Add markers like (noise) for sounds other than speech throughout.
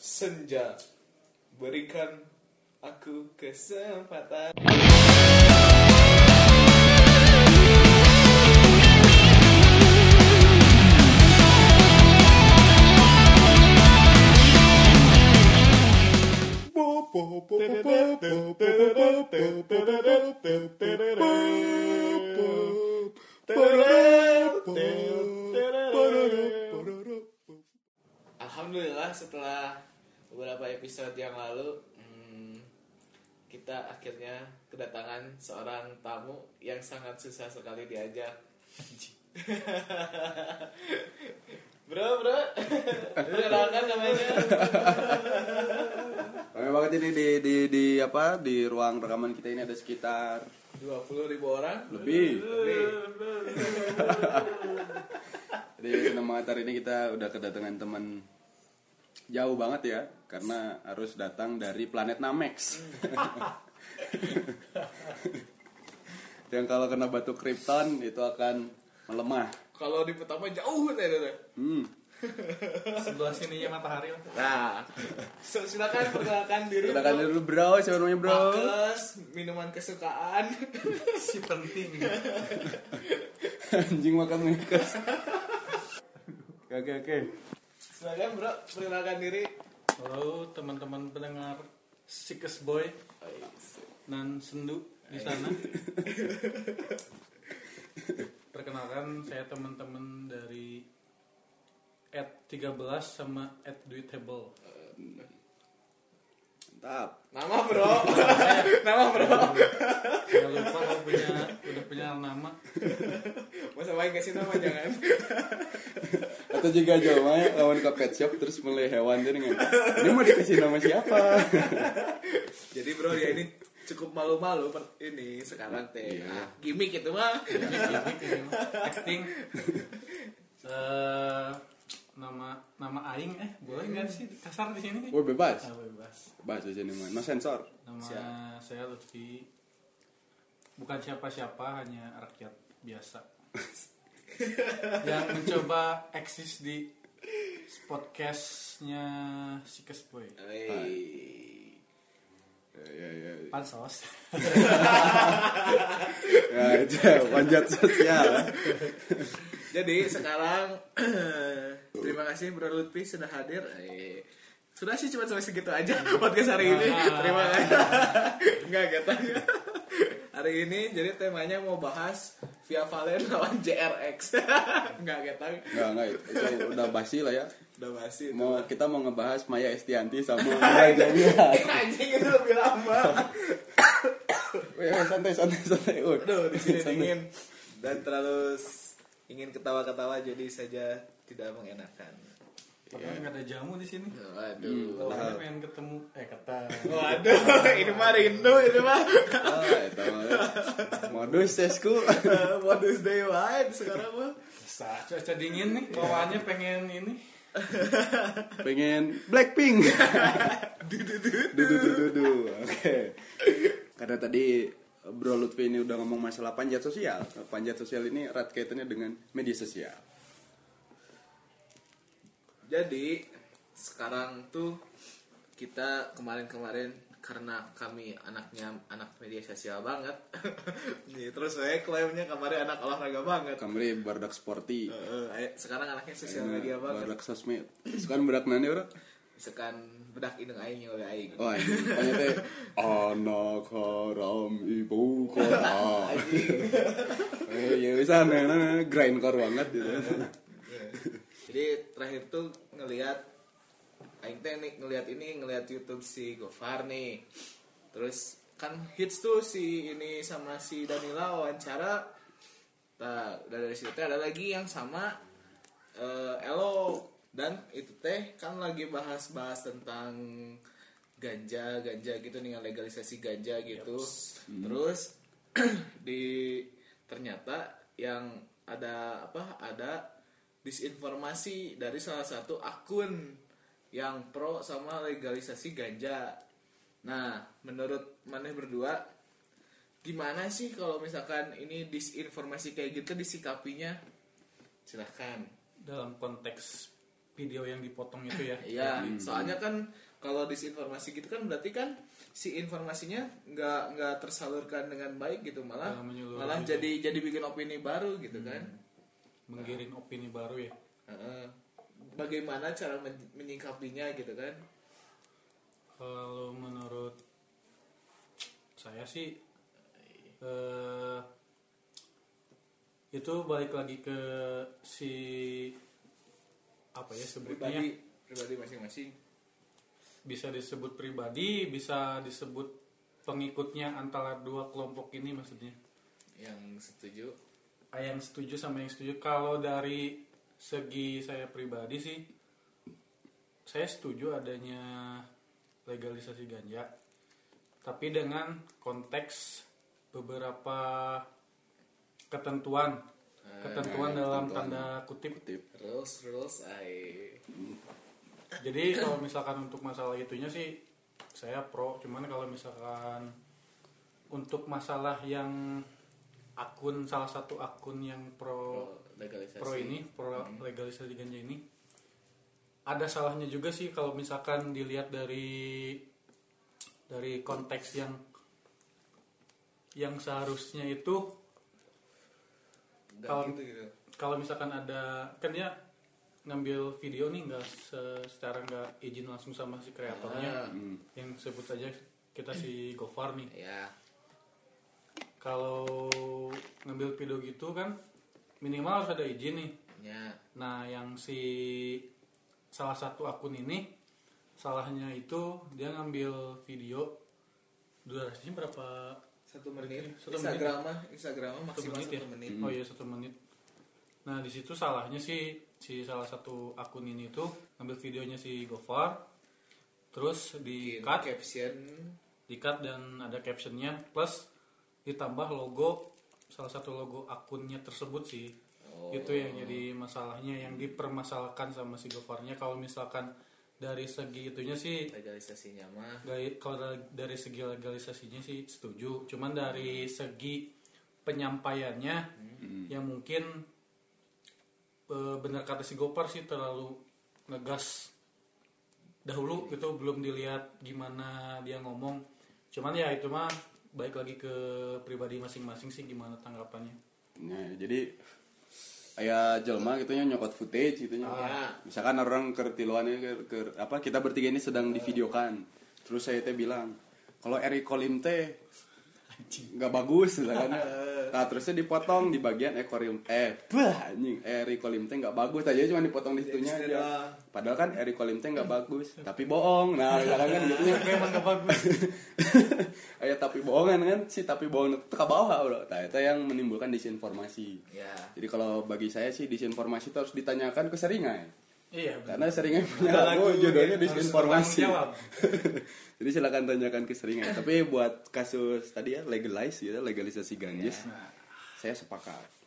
senja berikan aku kesempatan Alhamdulillah episode yang lalu hmm, kita akhirnya kedatangan seorang tamu yang sangat susah sekali diajak. (laughs) bro, bro, perkenalkan namanya. Ramai banget ini di, di, di apa di ruang rekaman kita ini ada sekitar 20 ribu orang. lebih. Lebih. (laughs) Jadi senang banget hari ini kita udah kedatangan teman jauh banget ya karena harus datang dari planet Namex. Yang kalau kena batu Krypton itu akan melemah. Kalau di pertama jauh teh. Hmm. sebelah sininya matahari. Nah, so, silakan perkenalkan diri. Kita kan dulu bro, siapa namanya bro? Pakes, minuman kesukaan. (laughs) si penting Anjing makan Makers. Oke oke. silakan bro, perkenalkan diri. Halo teman-teman pendengar Sikes Boy. Nan sendu di sana. (laughs) Perkenalkan saya teman-teman dari at 13 sama at duitable Mantap. Nama bro. (laughs) Nama bro. Jangan lupa kalau punya udah punya nama Masa baik kasih nama jangan. (laughs) Atau juga ya lawan ke pet shop terus mulai hewan jadi nggak? Ini mau dikasih nama siapa? (laughs) Jadi bro ya ini cukup malu-malu per- ini sekarang teh. Iya. Ah, gimmick itu mah. gimmick ini mah. acting Eh, nama nama aing eh boleh nggak sih kasar di sini Gue bebas. Ah, bebas Bebas di sini mah. No sensor. Nama Siap. saya Lutfi. Bukan siapa-siapa, hanya rakyat biasa. (laughs) yang mencoba eksis di podcastnya Sikes Boy. Hei. Ya ya ya. Pansos. (laughs) Ya itu panjat sosial. Jadi sekarang (clears throat) terima kasih Bro Lutfi sudah hadir. Eh, sudah sih cuma sampai segitu aja (laughs) podcast hari ini. Terima kasih. (laughs) Enggak gitu. Hari ini jadi temanya mau bahas Via Valen lawan JRX. Enggak gitu. Enggak enggak itu, itu udah basi lah ya. Udah basi itu. Mau kita mau ngebahas Maya Estianti sama (laughs) Maya Jamila. Anjing itu lebih lama. Weh, weh, santai santai santai. Uy. Aduh, di sini dingin dan terlalu ingin ketawa-ketawa jadi saja tidak mengenakan. Padahal nggak ada jamu di sini. Aduh. Katanya pengen ketemu eh kata Waduh, (laughs) ini mah rindu ini mah. Ah, itu mah. Modus tesku. (laughs) Modus day wide sekarang mah. Sa- cuaca dingin nih bawaannya pengen ini (laughs) pengen Blackpink. (laughs) Dudu dudu dudu. Oke. Karena tadi Bro Lutfi ini udah ngomong masalah panjat sosial. Panjat sosial ini erat kaitannya dengan media sosial. Jadi sekarang tuh kita kemarin-kemarin karena kami anaknya anak media sosial banget. (laughs) Nih, terus saya klaimnya kemarin anak olahraga banget. Kamri bardak sporty. Eh, eh, sekarang anaknya sosial media banget. Bardak sosmed. Sekarang bedak nani bro? Misalkan bedak indung aing oleh aing. Wah, ini tanya teh anak haram ibu kota. (laughs) Eh, ya bisa nah, nah, nah, grindcore banget gitu. Jadi terakhir tuh ngelihat aing teh nih ngelihat ini ngelihat YouTube si Gofar nih. Terus kan hits tuh si ini sama si Danila wawancara. Nah, dari situ ada lagi yang sama eh, Elo dan itu teh kan lagi bahas-bahas tentang ganja ganja gitu nih legalisasi ganja gitu. Terus (clears throat) di ternyata yang ada apa ada disinformasi dari salah satu akun yang pro sama legalisasi ganja. Nah, menurut maneh berdua gimana sih kalau misalkan ini disinformasi kayak gitu disikapinya? Silahkan. dalam konteks video yang dipotong itu ya (laughs) Iya, soalnya kan kalau disinformasi gitu kan berarti kan si informasinya nggak nggak tersalurkan dengan baik gitu malah Malah menyeluruh malah gitu. jadi jadi bikin opini baru gitu kan. menggiring opini baru ya Heeh. Bagaimana cara men- menyikapinya gitu kan? Kalau menurut saya sih eh, itu balik lagi ke si apa ya sebutnya Pribadi pribadi masing-masing. bisa disebut pribadi bisa disebut pengikutnya antara dua kelompok ini maksudnya Yang setuju. Ah, yang setuju sama yang setuju kalau dari segi saya pribadi sih saya setuju adanya legalisasi ganja tapi dengan konteks beberapa ketentuan ketentuan dalam ketentuan. tanda kutip Kutip. Rules rules ay. jadi kalau misalkan untuk masalah itunya sih saya pro cuman kalau misalkan untuk masalah yang akun salah satu akun yang pro Pro legalisasi. pro ini pro legalisasi ganja ini ada salahnya juga sih kalau misalkan dilihat dari dari konteks yang yang seharusnya itu Dan Kalau- gitu gitu. kalau misalkan ada kan dia ngambil video nih nggak se- secara nggak izin langsung sama si kreatornya Ah, yang sebut aja kita si (clears throat) Gofar nih ya. kalau ngambil video gitu kan minimal harus ada izin nih Ya. Nah, yang si salah satu akun ini salahnya itu dia ngambil video durasinya berapa? Satu menit. Satu menit. Instagram mah Instagram mah Satu maksimal menit ya? satu menit. Oh iya satu menit. Nah di situ salahnya sih si salah satu akun ini tuh ngambil videonya si Gofar, terus di Bikin cut, caption di cut dan ada captionnya plus ditambah logo salah satu logo akunnya tersebut sih. Oh. Itu yang jadi masalahnya yang dipermasalahkan sama si Gofarnya kalau misalkan dari segi itunya sih legalisasinya mah dari- kalau dari- segi legalisasinya sih setuju. Cuman dari segi penyampaiannya yang mungkin eh, benar kata si Gopar sih terlalu ngegas dahulu itu belum dilihat gimana dia ngomong. Cuman ya itu mah baik lagi ke pribadi masing-masing sih gimana tanggapannya. Nah, jadi kayak jelma gitu nya nyokot footage gitu nya. Ah. Misalkan orang kertiluan ke, ke- apa kita bertiga ini sedang divideokan. Terus saya teh bilang, kalau Eric Kolim teh nggak bagus misalkan. Nah, terusnya dipotong di bagian ekorium eh bah anjing Kolim teh nggak bagus aja cuma dipotong di situnya aja. Padahal kan Kolim teh nggak bagus, tapi bohong. Nah, misalkan kan gitu nya. Emang gak bagus. (laughs) Tapi bohongan kan si tapi bohong itu ke bawah bro. Nah, itu yang menimbulkan disinformasi. ya Jadi kalau bagi saya sih disinformasi itu harus ditanyakan ke seringai. Iya benar. Karena seringai punya lagu harus disinformasi. (laughs) Jadi silakan tanyakan ke seringai. (laughs) Tapi buat kasus tadi ya legalize gitu, legalisasi ganjis, saya sepakat.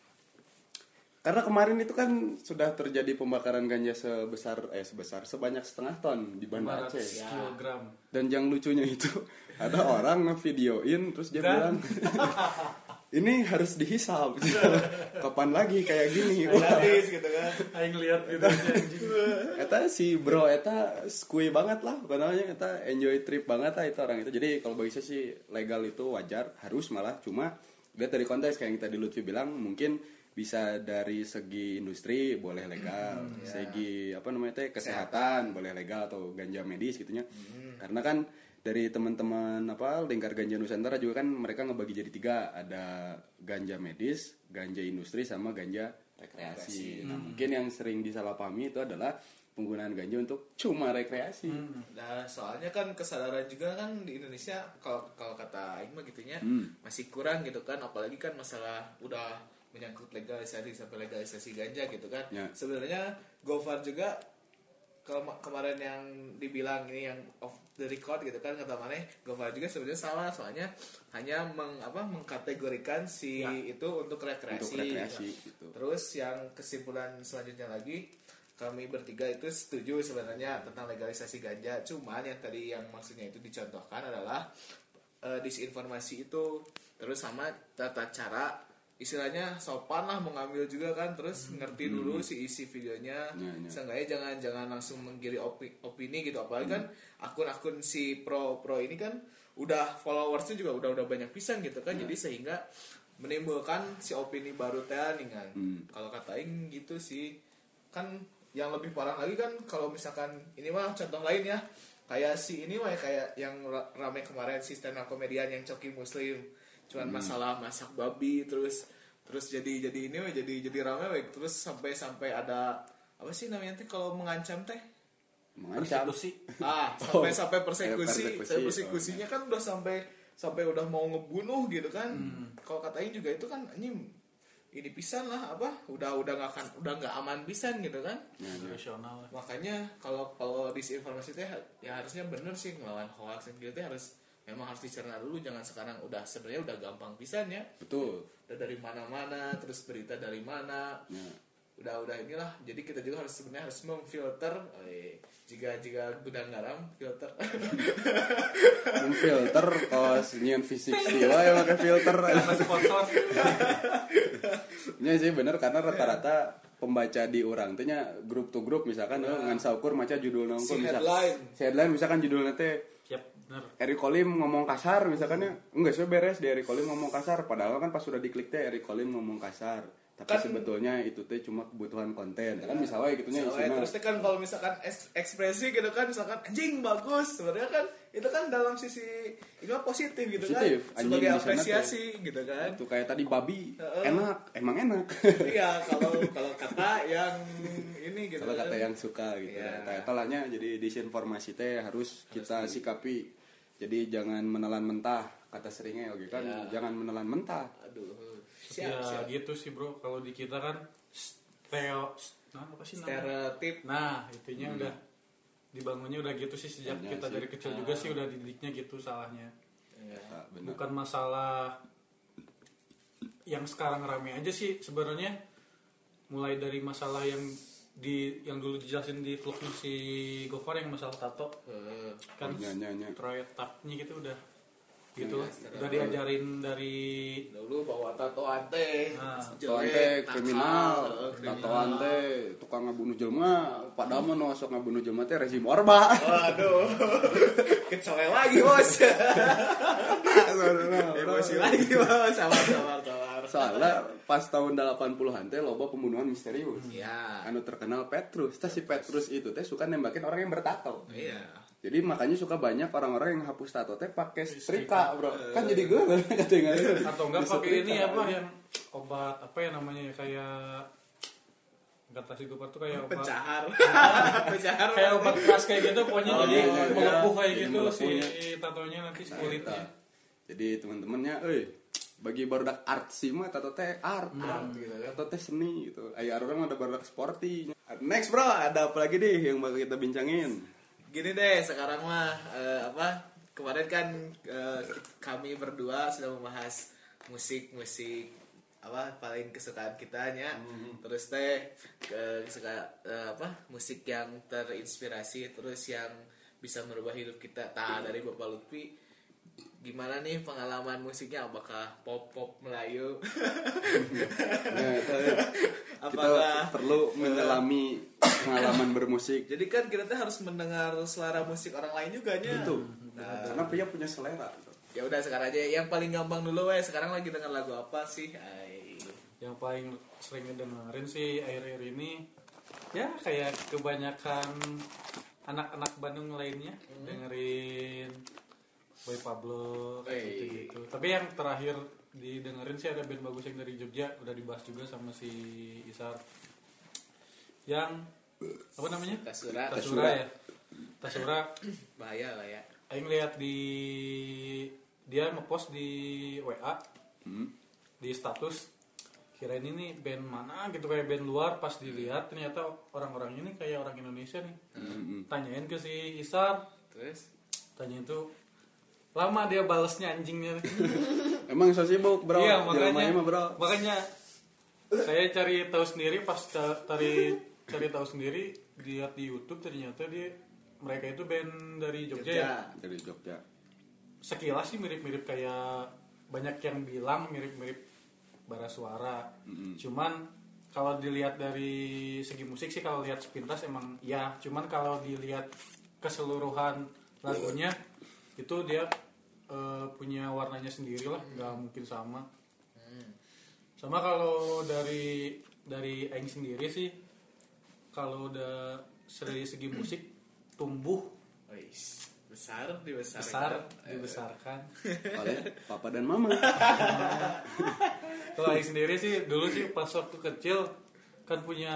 Karena kemarin itu kan sudah terjadi pembakaran ganja sebesar eh sebesar sebanyak setengah ton di Banda 500 Aceh. kilogram. Dan yang lucunya itu (laughs) ada orang ngevideoin terus dia Dan- bilang ini harus dihisap. (laughs) Kapan lagi kayak gini? Gratis gitu kan. Aing lihat anjing. eta si bro eta skui banget lah pokoknya eta enjoy trip banget lah itu orang itu. Jadi kalau bagi saya sih legal itu wajar harus malah. Cuma lihat dari konteks kayak yang tadi Lutfi bilang mungkin bisa dari segi industri boleh legal. Segi apa namanya teh kesehatan boleh legal atau ganja medis gitunya. Karena kan dari teman-teman apa lingkar ganja Nusantara juga kan mereka ngebagi jadi tiga ada ganja medis ganja industri sama ganja rekreasi. Nah, mungkin yang sering disalahpahami itu adalah penggunaan ganja untuk cuma rekreasi. Nah, soalnya kan kesadaran juga kan di Indonesia kalau kalau kata Aing mah gitunya Hmm. masih kurang gitu kan apalagi kan masalah udah menyangkut legalisasi sampai legalisasi ganja gitu kan. Ya. Sebenarnya Gofar juga kema- kemarin yang dibilang ini yang off the record gitu kan kata mana Gofar juga sebenarnya salah soalnya hanya meng, apa mengkategorikan si itu untuk rekreasi. Untuk rekreasi, gitu. Terus yang kesimpulan selanjutnya lagi kami bertiga itu setuju sebenarnya tentang legalisasi ganja. Cuman yang tadi yang maksudnya itu dicontohkan adalah eh, disinformasi itu terus sama tata cara istilahnya sopan lah mengambil juga kan terus ngerti dulu si isi videonya. Ya, ya. seenggaknya jangan jangan langsung menggiri opi- opini gitu apalagi kan akun-akun si pro pro ini kan udah followersnya juga udah udah banyak pisan gitu kan jadi sehingga menimbulkan si opini baru teh nih kan. Hmm. kalau kata Aing gitu sih kan yang lebih parah lagi kan kalau misalkan ini mah contoh lain ya kayak si ini mah ya, kayak yang ra- rame kemarin si stand up komedian yang coki muslim. Cuman masalah masak babi terus terus jadi jadi ini mah jadi jadi rame weh. terus sampai sampai ada apa sih namanya teh kalau mengancam teh? Mengancam. Persekusi. ah (laughs) Oh, sampai sampai persekusi. Persekusi. Sampai persekusinya kan udah sampai sampai udah mau ngebunuh gitu kan. Kalau katain juga itu kan anjing ini pisan lah apa? Udah udah nggak akan udah nggak aman pisan gitu kan. Ya, ya. Makanya kalau kalau disinformasi teh ya harusnya bener sih ngelawan hoax gitu teh harus memang harus dicerna dulu jangan sekarang udah sebenarnya udah gampang pisan ya. Betul. Udah dari mana-mana terus berita dari mana. Ya. udah udah inilah. Jadi kita juga harus sebenarnya harus memfilter. Eh, jika jika gudang garam filter. (laughs) Memfilter kalau nyian fisik sih wah ya pakai filter. Sponsor. Ini sih bener karena rata-rata pembaca di orang teh nya grup to grup misalkan eh, ngan saukur maca judul Si nongko misal headline. si headline misalkan judulnya teh Yap, bener. Eri Kolim ngomong kasar misalkan ya. Enggak sih beres di Eri Kolim ngomong kasar. Padahal kan pas sudah diklik teh Eri Kolim ngomong kasar tapi Kan- sebetulnya itu teh cuma kebutuhan konten. Kan bisa wae gitunya Soalnya isinya terus teh kan kalau misalkan es- ekspresi gitu kan misalkan anjing bagus. Sebenarnya kan itu kan dalam sisi ini mah positif gitu Positif, kan anjing sebagai di apresiasi gitu kan. Itu kayak tadi babi Heeh. enak. Emang enak. (laughs) Iya kalau kalau kata yang ini gitu kalau kan. kata yang suka gitu Iya. ya. talanya jadi disinformasi teh harus kita sikapi. Jadi jangan menelan mentah kata seringnya oke kan. Iya. jangan menelan mentah. Aduh ya siap siap. gitu sih bro. Kalau di kita kan stereo nah apa sih stereotip. Nah itunya udah dibangunnya udah gitu sih sejak Iya kita sih. dari kecil juga sih udah dididiknya gitu salahnya. Iya. Nah, benar. Bukan masalah yang sekarang rame aja sih sebenarnya. Mulai dari masalah yang di yang dulu dijelasin di vlognya si Gofar yang masalah tato. Eh, kan Oh, iya, iya, iya. proyeknya gitu udah gitu Iya, udah diajarin dari dulu bawa tatoan teh Nah, Tatoan teh kriminal, eh, kriminal. tatoan teh tukang ngabunuh jelma, padahal mah nu sok ngabunuh jelma teh rezim orba. Waduh, (laughs) kecele lagi bos. (laughs) Emosi lagi bos, sabar sabar sabar. Soalnya pas tahun 80-an teh loba pembunuhan misterius. Iya, Anu terkenal Petrus. Teh si Petrus itu teh suka nembakin orang yang bertato. iya. Jadi makanya suka banyak orang-orang yang hapus tato teh pakai setrika, Bro. Kan jadi gue katanya. atau enggak pakai ini apa yang obat apa ya namanya ya kayak kata si Gopar tuh kayak obat (laughs) Pencahar, pencahar. kayak obat keras kayak gitu pokoknya Oh, jadi iya, iya, melepuh iya. kayak Jadi gitu si melepuhnya. tatonya nanti si Nah, kulitnya eta. Jadi teman-temannya, euy, bagi barudak art sih mah tato teh art, Art, gitu kan. tato teh seni gitu. Aya orang ada barudak sporty. Next bro, ada apa lagi deh yang bakal kita bincangin? Gini deh, sekarang mah eh, apa? Kemarin kan eh, kami berdua sudah membahas musik-musik apa paling kesukaan kitanya. Terus teh ke suka eh, apa? Musik yang terinspirasi terus yang bisa merubah hidup kita. Tah dari Bapak Lutfi gimana nih pengalaman musiknya? Apakah pop pop Melayu? Nah, (laughs) itu, kita Apakah- perlu menyelami pengalaman bermusik. jadi kan kita tuh harus mendengar selera musik orang lain juga nya. Itu. Nah, Karena pria punya selera. ya udah sekarang aja. Yang paling gampang dulu weh. Sekarang lagi denger lagu apa sih? Ay. yang paling sering ngedengerin sih akhir-akhir ini ya kayak kebanyakan anak-anak Bandung lainnya dengerin Boy Pablo kayak Wey. gitu-gitu. Tapi yang terakhir didengerin sih ada band bagus yang dari Jogja udah dibahas juga sama si Isar. Yang apa namanya? Tasura Tasura ya. Tasura bahaya lah ya aing lihat di dia ngepost di WA Hmm. di status kirain ini band mana gitu kayak band luar pas dilihat ternyata orang-orang ini kayak orang Indonesia nih Hmm. tanyain ke si Isar terus tanyain tuh lama dia balesnya anjingnya (laughs) Emang so sibuk bro. iya makanya mah, bro. makanya saya cari tahu sendiri pas ca- cari cari tahu sendiri lihat di YouTube ternyata dia mereka itu band dari Jogja, ya Jogja. Dari Jogja. sekilas sih mirip-mirip kayak banyak yang bilang mirip-mirip bara suara cuman kalau dilihat dari segi musik sih kalau lihat sepintas emang ya cuman kalau dilihat keseluruhan lagunya itu dia eh, punya warnanya sendiri lah nggak mungkin sama. Sama kalau dari dari Aing sendiri sih kalau udah dari segi musik tumbuh. Wis, besar dibesarkan. besar dibesarkan. (laughs) Oleh papa dan mama. Kalau Aing sendiri sih dulu sih pas waktu kecil kan punya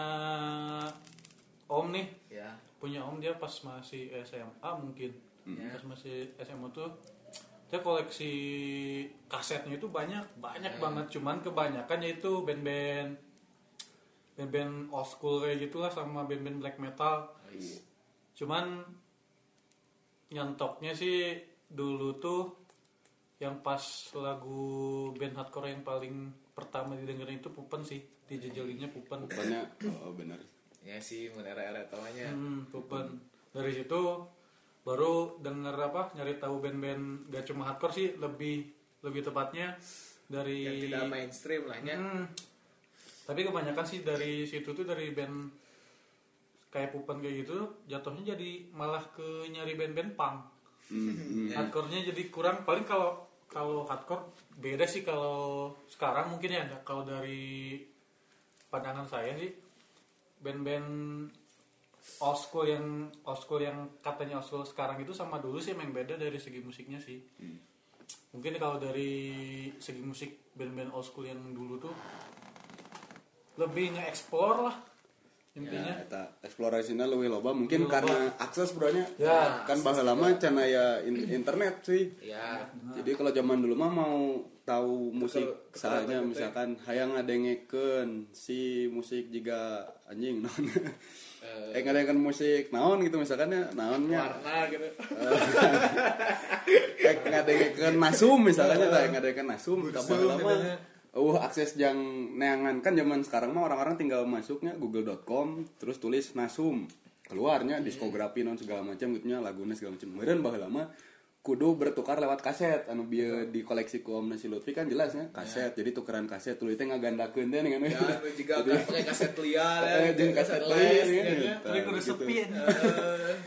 om nih. Ya. punya om dia pas masih SMA mungkin. Ya. pas masih SMA tuh dia koleksi kasetnya itu banyak banyak banget. Cuman kebanyakan yaitu band-band band-band old school kayak gitulah sama band-band black metal. Wis. cuman nyantoknya sih dulu tuh yang pas lagu band hardcore yang paling pertama didengerin itu Pupen sih. Dijejelinnya Pupen. Pokoknya oh benar Ya sih, mun era-era tawanya. hmm, Pupen. Dari situ baru denger apa nyari tahu band-band gak cuma hardcore sih lebih lebih tepatnya dari Yang tidak mainstream lah ya. Hmm. Tapi kebanyakan sih dari situ tuh dari band kayak Pupen kayak gitu jatuhnya jadi malah ke nyari band-band punk. Hmm, Hardcore-nya jadi kurang paling kalau kalau hardcore beda sih kalau sekarang mungkin ya kalau dari pandangan saya sih band-band school yang school yang katanya school sekarang itu sama dulu sih emang beda dari segi musiknya sih. Mungkin kalau dari segi musik band-band old school yang dulu tuh lebih nge-explore lah intinya. Ya, eksplorasinya lebih loba mungkin loba. karena akses bronya Ya, kan bahasa lama cana ya in- internet sih Ya. jadi kalau zaman dulu mah mau tahu musik kekel- misalkan hayang ngadengkeun si musik juga anjing (laughs) naon eh ngadengkeun musik naon gitu misalkan ya naonnya Warna gitu. (laughs) eh ngadengkeun nasum misalkan ya tah ngadengkeun nasum tambah lama katanya. Uh, akses yang neangan. Kan zaman sekarang mah orang-orang tinggal masuknya google.com terus tulis nasum. Keluarnya diskografi non segala macam gitunya lagunya segala macam. Meureun baheula lama kudu bertukar lewat kaset anu bieu di koleksi ku Om Nasi Lutfi kan jelasnya kaset jadi tukeran kaset tuluy teh ngagandakeun teh dengan Ya, juga pakai kaset liar ya. Eh, jeung kaset lain gitu ya. ya. Tapi kudu gitu. sepi aja.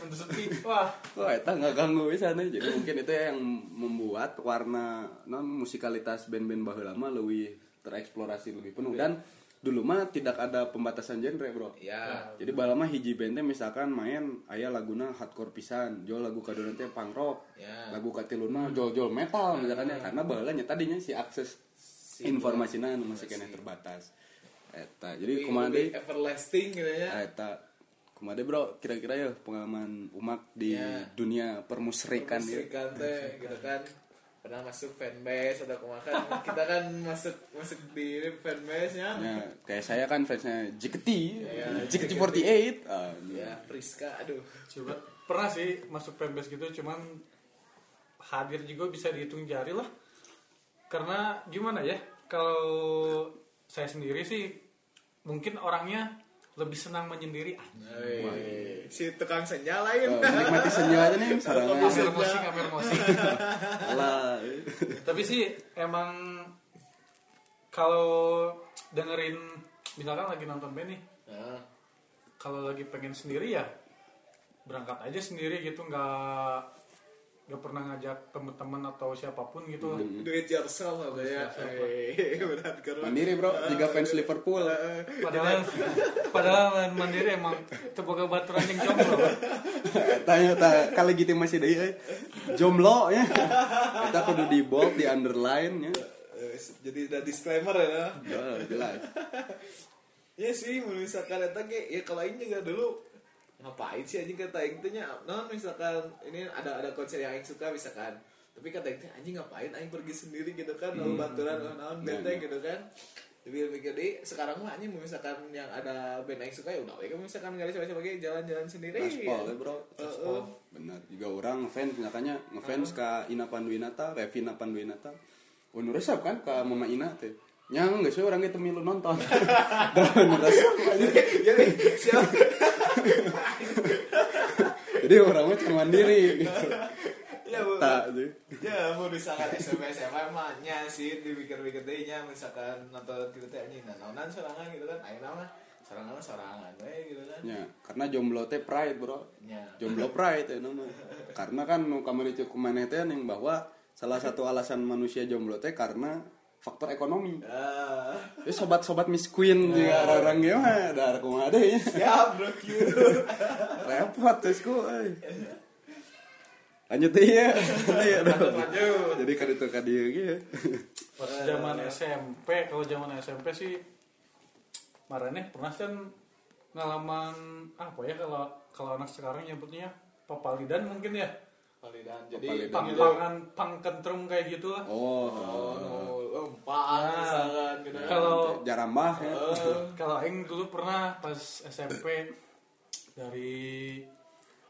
Kudu sepi. Wah, Wah, eta nggak ganggu bisa nih. Jadi mungkin itu yang membuat warna non musikalitas band-band baheula lama lebih tereksplorasi lebih penuh dan dulu mah tidak ada pembatasan genre, Bro. Ya. Jadi baheula mah hiji band teh misalkan main aya laguna hardcore pisan, jol lagu kadona teh punk rock. Ya. Lagu katiluna jol-jol metal misalkan ya karena baheula nya tadinya si akses informasinya anu masih kena terbatas. Eta. Jadi deui? everlasting gitu ya. Eta Kumade bro, kira-kira ya pengalaman umak di Ya. dunia permusrikan ya. Musrikan teh gitu kan pernah masuk fanbase atau kemakan? Kita kan masuk masuk di fanbase nya Ya, kayak saya kan fansnya JKT, Ya, JKT48. Ah, ya Priska aduh. Coba pernah sih masuk fanbase gitu cuman hadir juga bisa dihitung jari lah. Karena gimana ya kalau saya sendiri sih mungkin orangnya lebih senang menyendiri Wih, si tukang senja lain. Oh, menikmati senja aja nih musik, amer musik. Alah. Tapi sih emang kalau dengerin misalkan lagi nonton band nih, Nah, kalau lagi pengen sendiri ya berangkat aja sendiri gitu nggak nggak pernah ngajak temen-temen atau siapa pun gitu lah. do it yourself apa ya Eh, berat Mandiri bro, jika fans Liverpool. Padahal padahal mandiri emang teboga baturan yang jomblo. Tanya ta kalegitimasi deui euy. Jomblo ya. Kita kudu di bold, di underline ya. Eh, jadi ada disclaimer ya jelas. ya sih misalkan ya kalau ini juga dulu ngapain sih anjing kata aing teh nya non misalkan ini ada ada konser yang aing suka misalkan tapi kata aing teh anjing ngapain aing pergi sendiri gitu kan lalu baturan naon band teh Ya, ya. gitu kan tapi mikir deh sekarang mah anjing misalkan yang ada band aing suka ya udah we misalkan nggak ada sebagai jalan-jalan sendiri Gaspol ya bro. Heeh. Benar. Juga orang ngefans misalkannya ngefans ka Ina Panduwinata, Revina Panduwinata. Oh resep kan ka Mama Ina teh. Nyang we urang ge teu milu nonton. Dan resep nih siapa Jadi orang mah cuma mandiri gitu. Ya, Bu. tak sih Ya, mau misalkan SMP SMA mah nya sih dipikir-pikir deh nya misalkan nonton gitu teh anjing naonan sorangan gitu kan ayeuna mah sorangan sorangan we gitu kan. ya karena jomblo teh pride bro Nya. jomblo pride ya nama karena kan nu kamari cek kumaneh teh yang bahwa salah satu alasan manusia jomblo teh karena faktor ekonomi. Ah, ya sobat-sobat Miss Queen juga orang-orang gimana? Ada kumaha deh ya siap bro repot tesku lanjut deh ya. Iya. Lanjut. jadi kan itu kan dia gitu pas zaman SMP kalau zaman SMP sih marahnya pernah kan ngalaman apa ya kalau kalau anak sekarang nyebutnya papalidan mungkin ya? Validan. Jadi Papalidan. pang pangan pang kentrung kayak gitu lah oh. Oh, no, empaan Nah, misalkan gitu kan. kalau jarambah ya Eh, kalau Aing dulu pernah pas SMP dari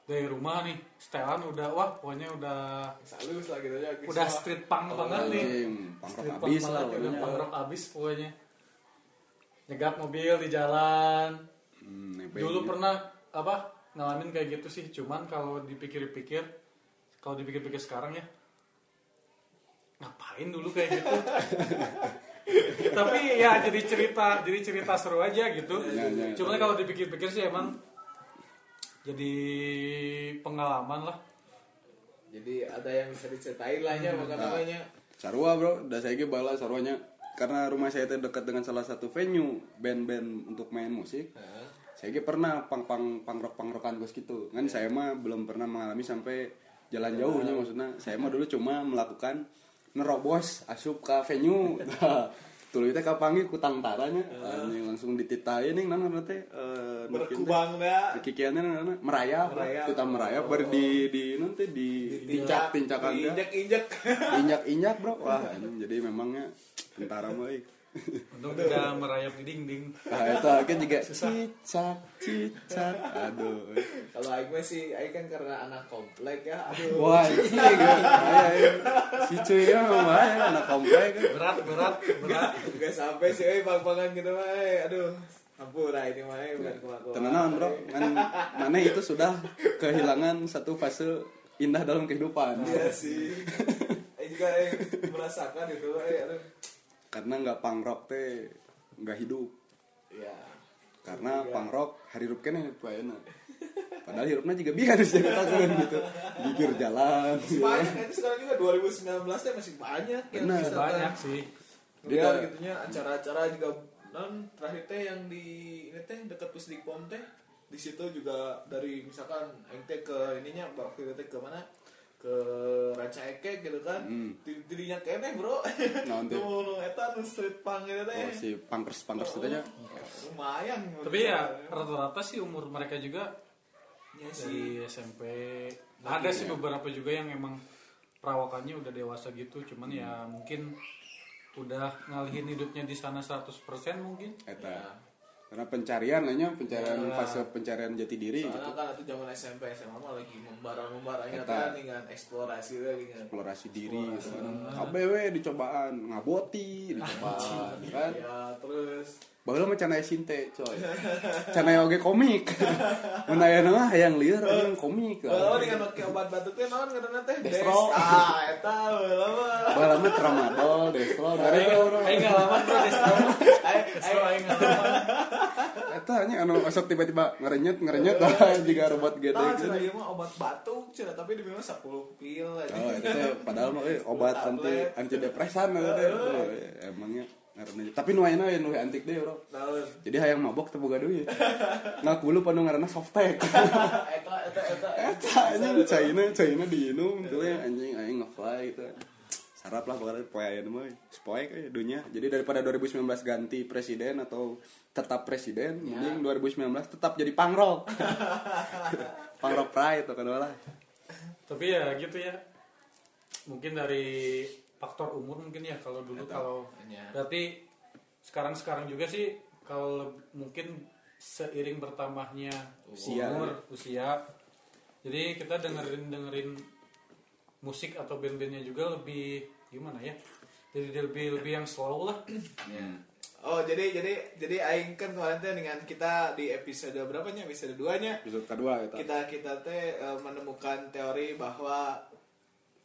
dari rumah nih setelan udah wah pokoknya udah salus lah gitu ya. udah street punk banget nih punk habis lah banget udah pokoknya. punk rock abis pokoknya nyegat mobil di jalan Hmm, dulu gitu. pernah apa ngalamin kayak gitu sih cuman kalau dipikir-pikir kalau dipikir-pikir sekarang ya ngapain dulu kayak gitu (laughs) tapi ya jadi cerita jadi cerita seru aja gitu Ya, ya. cuman kalau dipikir-pikir sih emang jadi pengalaman lah Jadi ada yang bisa diceritain lah ya maka namanya. Sarua bro, udah saya bala sarwanya karena rumah saya itu dekat dengan salah satu venue band-band untuk main musik. Nah, Saya pernah pang pang pangrok pangrokan bos gitu. Kan saya mah belum pernah mengalami sampai jalan jauhnya maksudnya. Saya mah dulu cuma melakukan nerobos asup ke venue. (laughs) Tuluy teh kapangi ku tangtaranya. Anjing langsung dititai nih nana teh eh nu kieu teh. berkubang dah. Kikiannya nana merayap, Merayap. kita merayap baru di di nanti di tincak tincakan dia injek injek injak-injak bro (laughs) wah anjing jadi memangnya tentara mah euy. untuk tidak merayap di dinding. Nah itu kan juga cicak cicak. Aduh. Kalau Aing mah sih Aing kan karena anak komplek ya aduh. Wah ini gue si cuy ya mah anak komplek. Berat berat berat. Gak sampai sih eh bang bangan gitu mah eh aduh. Ampura ini mah eh bukan kelakuan tenanan bro. Kan mana itu sudah kehilangan satu fase indah dalam kehidupan. Iya sih. Aing juga eh merasakan itu eh aduh karena nggak pangrok teh nggak hidup. Ya karena pangrok hari hidup kene enak. Padahal hidupnya juga biar harus jadi takut gitu. Gigir jalan masih banyak itu sekarang juga 2019 teh masih banyak yang Benar. bisa banyak sih. Dia gitunya acara-acara juga non terakhir teh yang di ini teh dekat Pusdikpom teh di situ juga dari misalkan teh ke ininya waktu itu teh ke mana ke Ranca Ekek gitu kan. Hmm. Di- dirinya kene bro teh? nu nu eta nu street punk gitu teh. Oh, si pangkers pangkers itu aja. Lumayan. Tapi ya rata-rata sih umur mereka juga ya sih. Dari SMP ada sih beberapa juga yang emang perawakannya udah dewasa gitu cuman ya mungkin udah ngalihin hidupnya di sana 100% mungkin. Eta karena pencarian lah nya, pencarian Ya. fase pencarian jati diri gitu soalnya kan itu zaman SMP SMA mah lagi membara-membaranya Eta. kan dengan eksplorasi kan eksplorasi diri gitu kan KBW dicobaan ngaboti dicobaan kan ya terus baheula mah cenah sinte coy cenah oge komik (laughs) mun aya mah hayang lieur hayang komik Oh, dengan pakai obat batuk teh naon ngaranna teh? Destro. Des. Ah, eta heula mah. baheula mah tramadol destro Aing ngalaman bro Destro Aing Destro aing ngalaman eta nya anu esok tiba-tiba ngarenyet ngarenyet (laughs) jika robot gede Tahu gitu ieu mah obat batuk cenah tapi di mana 10 pil aja. Oh, itu teh padahal mah eh, obat anti antidepresan eta teh. Oh, eh, Emangnya ngaranna. Tapi nu ayeuna nu antik deh, Bro. Jadi hayang mabok teu boga duit. (laughs) Ngaku lu panu ngaranna softtek. (laughs) Eta eta eta. Eta anjing China China diinum tuh ya anjing aing ngefly gitu. Sarap lah pokoknya poe ayeuna mah. Spoek eh dunia. Jadi daripada 2019 ganti presiden atau tetap presiden, mending 2019 tetap jadi pangrok. (laughs) pangrok pride tuh kan lah. tapi ya gitu ya mungkin dari faktor umur mungkin ya kalau dulu kalau Ya. berarti sekarang sekarang juga sih kalau mungkin seiring bertambahnya Usia. umur usia jadi kita dengerin dengerin musik atau band-bandnya juga lebih gimana ya jadi lebih lebih yang slow lah Oh, jadi jadi jadi aing kan kemarin teh dengan kita di episode berapanya? Episode 2-nya. Episode kedua gitu. kita kita teh eh, menemukan teori bahwa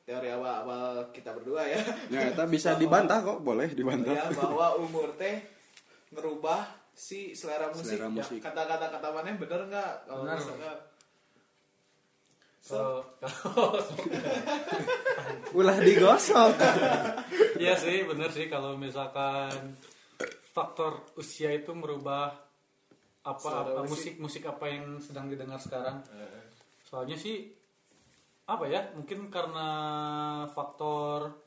teori awal-awal kita berdua ya Ya, (laughs) kita bisa dibantah kok, boleh dibantah. ya bahwa umur teh ngerubah si selera musik, Selera Ya, musik. kata-kata kata mana bener nggak kalau misalnya Kalau kalau (laughs) Ulah digosok. Iya sih, bener sih kalau misalkan faktor usia itu merubah apa apa musik. musik apa yang sedang didengar sekarang. Soalnya sih apa ya? Mungkin karena faktor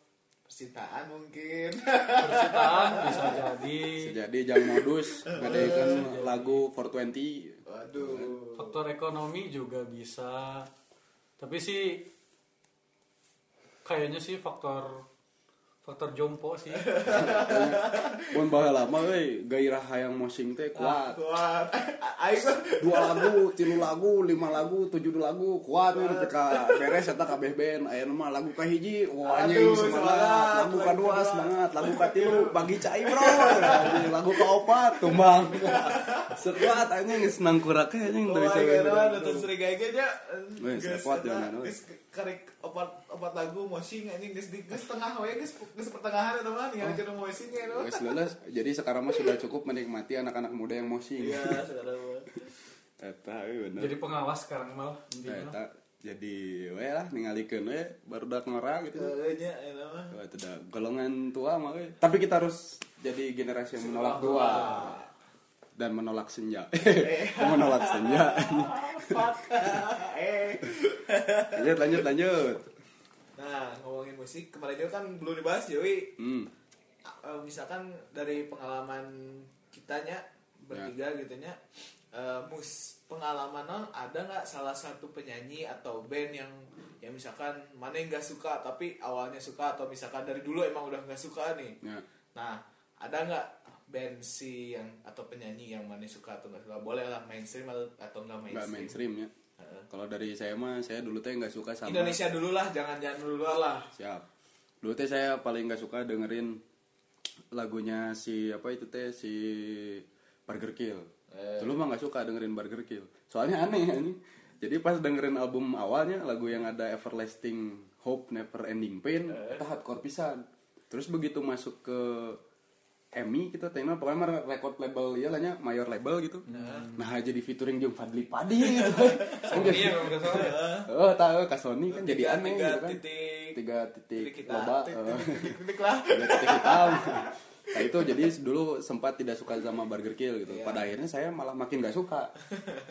percintaan mungkin percintaan (laughs) bisa jadi, Jadi jam modus ngadakan lagu 420. waduh faktor ekonomi juga bisa. Tapi sih kayaknya sih faktor faktor jompo sih. (laughs) Mun baheula lama euy, gairah hayang mosing teh kuat. kuat aing (laughs) Dua lagu, tilu lagu, lima lagu, tujuh lagu, kuat we nepi ka beres eta kabeh band. Aya mah lagu ka hiji, wah anjing semangat. Lagu kadua semangat, lagu katilu bagi cai bro. Lagu kaopat tumbang. (laughs) Sekuat anjing geus nang kurak anjing teu bisa. mah nonton nya Wes, geus kuat Nano. geus karek opat opat lagu mosing anjing geus geus tengah we geus geus pertengahan eta mah tinggal kena mosing ya no. Wes lulus. Jadi sekarang mah sudah cukup menikmati anak-anak muda yang mosing. Iya, sekarang mah. Eta bener. Jadi pengawas sekarang malah intinya. Eta jadi we lah ningalikeun we baru dak ngora gitu. Heeh nya eta mah. Dah golongan tua mah we. Tapi kita harus jadi generasi yang menolak tua dan menolak senja. (laughs) menolak senja. (laughs) eh. lanjut lanjut lanjut. Nah, ngomongin musik kemarin itu kan belum dibahas Yoi. Hmm. Eh, misalkan dari pengalaman kitanya bertiga gitu nya eh, mus pengalaman non ada nggak salah satu penyanyi atau band yang yang misalkan mana yang nggak suka tapi awalnya suka atau misalkan dari dulu emang udah nggak suka nih Ya. nah ada nggak band si yang atau penyanyi yang mana suka atau nggak suka boleh lah mainstream atau atau nggak mainstream, Enggak mainstream ya. Kalau dari saya mah saya dulu teh nggak suka sama Indonesia dulu lah jangan jangan dulu lah Siap. Dulu teh saya paling nggak suka dengerin lagunya si apa itu teh si Burger Kill. Eh. Dulu mah nggak suka dengerin Burger Kill. Soalnya aneh ini. Jadi pas dengerin album awalnya lagu yang ada Everlasting Hope Never Ending Pain, itu hardcore pisan. Terus begitu masuk ke EMI kita tema pokoknya record label ya lahnya mayor label gitu. Nah, jadi featuring jeung Fadli Padi (laughs) gitu. Kan jadi-. Oh, tahu ka Sony kan jadi aneh tiga gitu kan. titik Tiga titik loba. titik, eh. titik, lah Tiga titik hitam. Nah itu jadi dulu sempat tidak suka sama Burger Kill gitu. Iya. Pada akhirnya saya malah makin gak suka.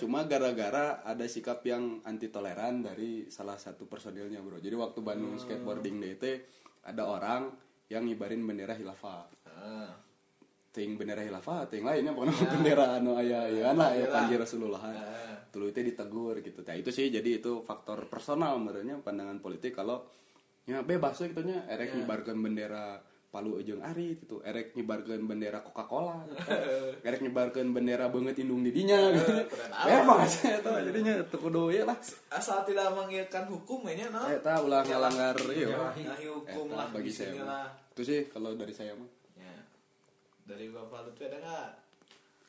Cuma gara-gara ada sikap yang anti toleran dari salah satu personilnya bro. Jadi waktu Bandung Hmm. skateboarding itu ada orang yang ngibarin bendera hilafah. Ah. Ting bendera hilafah, ting lainnya pokoknya bendera anu aya ya lah ya Iya. panji Rasulullah. Ah. Tulu itu ditegur gitu. Nah itu sih jadi itu faktor personal menurutnya pandangan politik kalau ya bebas we gitu nya erek nyebarkeun bendera Palu Ujung Ari gitu, erek nyebarkeun bendera Coca-Cola, gitu. (laughs) erek nyebarkeun bendera banget indung di dinya gitu. Bebas eta jadinya teu kudu ieu lah. asal tidak mengiakan hukum ya no Eta ulah ngalanggar ieu. Nahi hukum Eta lah bagi di saya. lah. Itu sih kalau dari saya mah. Dari Bapak Lutfi ada nggak?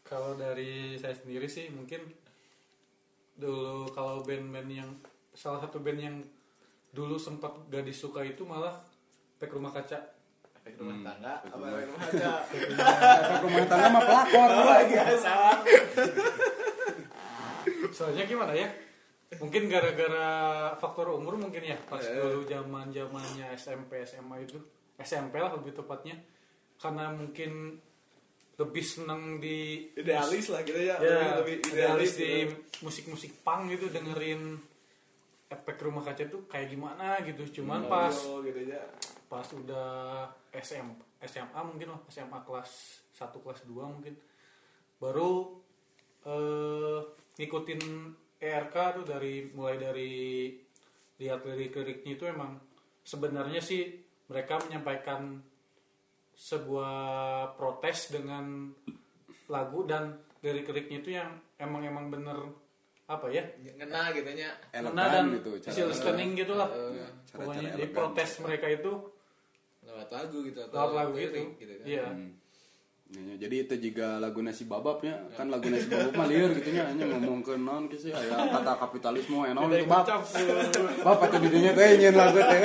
Kalau dari saya sendiri sih mungkin dulu kalau band-band yang salah satu band yang dulu sempat gak disuka itu malah Pek Rumah Kaca. Efek rumah tangga, apa rumah- efek rumah kaca? (laughs) Efek rumah tangga mah pelakor lagi. salah. (laughs) Soalnya gimana ya? Mungkin gara-gara faktor umur mungkin ya pas Eh. dulu zaman zamannya SMP SMA itu SMP lah lebih tepatnya karena mungkin lebih senang di Idealis lah gitu ya. ya lebih idealis di gitu. musik-musik punk gitu dengerin efek rumah kaca tuh kayak gimana gitu cuman pas Oh, gitu ya. pas udah SM SMA mungkin lah SMA kelas 1 kelas 2 mungkin baru eh ngikutin ERK tuh dari mulai dari lihat lirik-liriknya itu emang sebenarnya sih mereka menyampaikan sebuah protes dengan lagu dan lirik-liriknya itu yang emang emang bener apa ya Ngena gitu nya. Elegan dan gitu, cara- listening gitu lah Ya, cara-cara pokoknya jadi elegan. protes mereka itu Lewat lagu gitu atau lewat lagu gitu, gitu kan. iya Hmm. Ya, jadi itu juga lagu nasi bababnya kan lagu nasi babab mah liar gitu nya hanya ngomong ke non gitu ya. Kata kapitalisme enon itu bab. bab atau didinya teh nyen lagu teh.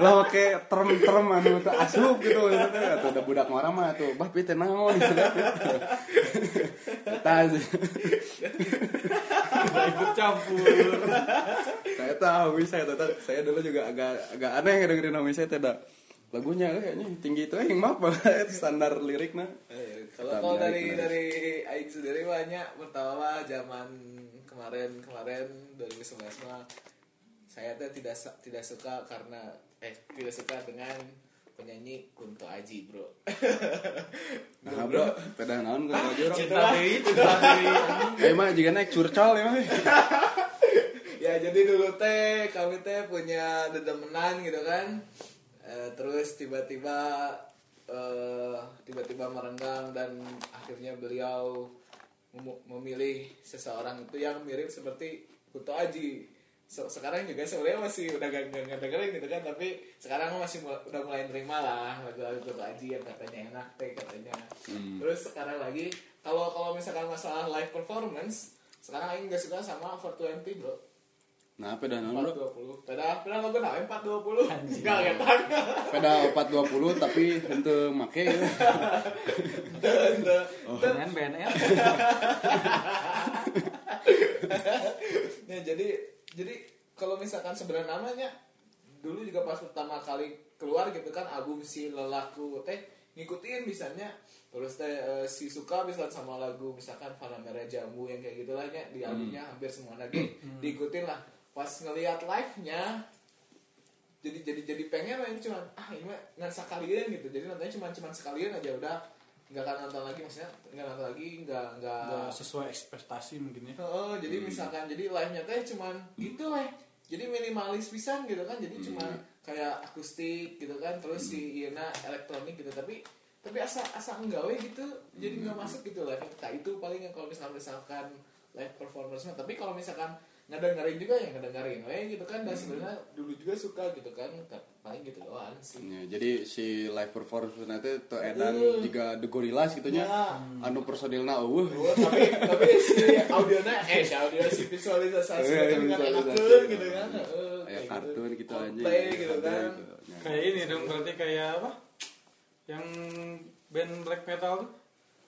Lah oke term term anu teh asup gitu teh. Atau ada budak orang mah tuh bab itu naon? Gitu. Eta sih. ikut campur. Saya tahu saya tahu saya dulu juga agak agak aneh dengerin nama saya tidak lagunya kayaknya tinggi itu yang maaf banget (laughs) standar lirik nah Eh, kalau Kita kalau menarik, dari dari Aing sendiri banyak pertama zaman kemarin kemarin 2011 mah saya tuh tidak tidak suka karena eh tidak suka dengan penyanyi Kunto Aji bro. (laughs) Nah bro pedah naon gue aja bro? Cinta deui cinta deui eh mah juga naik curcol ya mah (laughs) ya jadi dulu teh kami teh punya dedemenan gitu kan Eh, terus tiba-tiba eh, tiba-tiba merenggang dan akhirnya beliau memilih seseorang itu yang mirip seperti Kunto Aji. Se- sekarang juga sebenarnya masih udah gak, gak, dengerin gitu kan tapi sekarang masih udah mulai nerima lah lagu-lagu Kunto Aji yang katanya enak teh katanya. Terus sekarang lagi kalau kalau misalkan masalah live performance sekarang Aing gak suka sama 420 bro nah pedah naon bro 420 Peda peda lagu naon 420 Enggak pedah 420 tapi hente make. Ya. BNN BNN Ya jadi jadi kalau misalkan sebenarnya namanya dulu juga pas pertama kali keluar gitu kan album si lelaku teh ngikutin misalnya terus teh eh, si suka misalkan sama lagu misalkan Fana Merah Jambu yang kayak gitu lah ya di albumnya hampir semua lagi. Diikutin lah pas ngelihat live nya jadi jadi jadi pengen main cuman ah ini mah nggak sekalian gitu jadi nontonnya cuma cuma sekalian aja udah nggak akan nonton lagi maksudnya nggak nonton lagi nggak nggak sesuai ekspektasi mungkin ya Oh, jadi misalkan jadi live-nya teh cuman gitu lah. Jadi minimalis pisan gitu kan. Jadi cuman kayak akustik gitu kan. Terus si Iena elektronik gitu tapi tapi asa asa enggak we gitu. Jadi nggak masuk gitu live. Nah, itu paling kalau misalkan misalkan live performance. Tapi kalau misalkan ngedengerin juga ya ngedengerin we gitu kan. Dan sebenarnya dulu juga suka gitu kan. Paling gitu doang sih. Ya, jadi si live performance nanti tuh edan Uh. juga The Gorillas gitu nya Ya. anu personilna eueuh Oh, tapi tapi si audionya eh si audio si visualisasi Iya, kan kan visualisasi. gitu kan. Heeh, kayak kayak kartun gitu aja gitu Coldplay kan. gitu. Ya. kayak ini dong berarti kayak apa yang band black metal tuh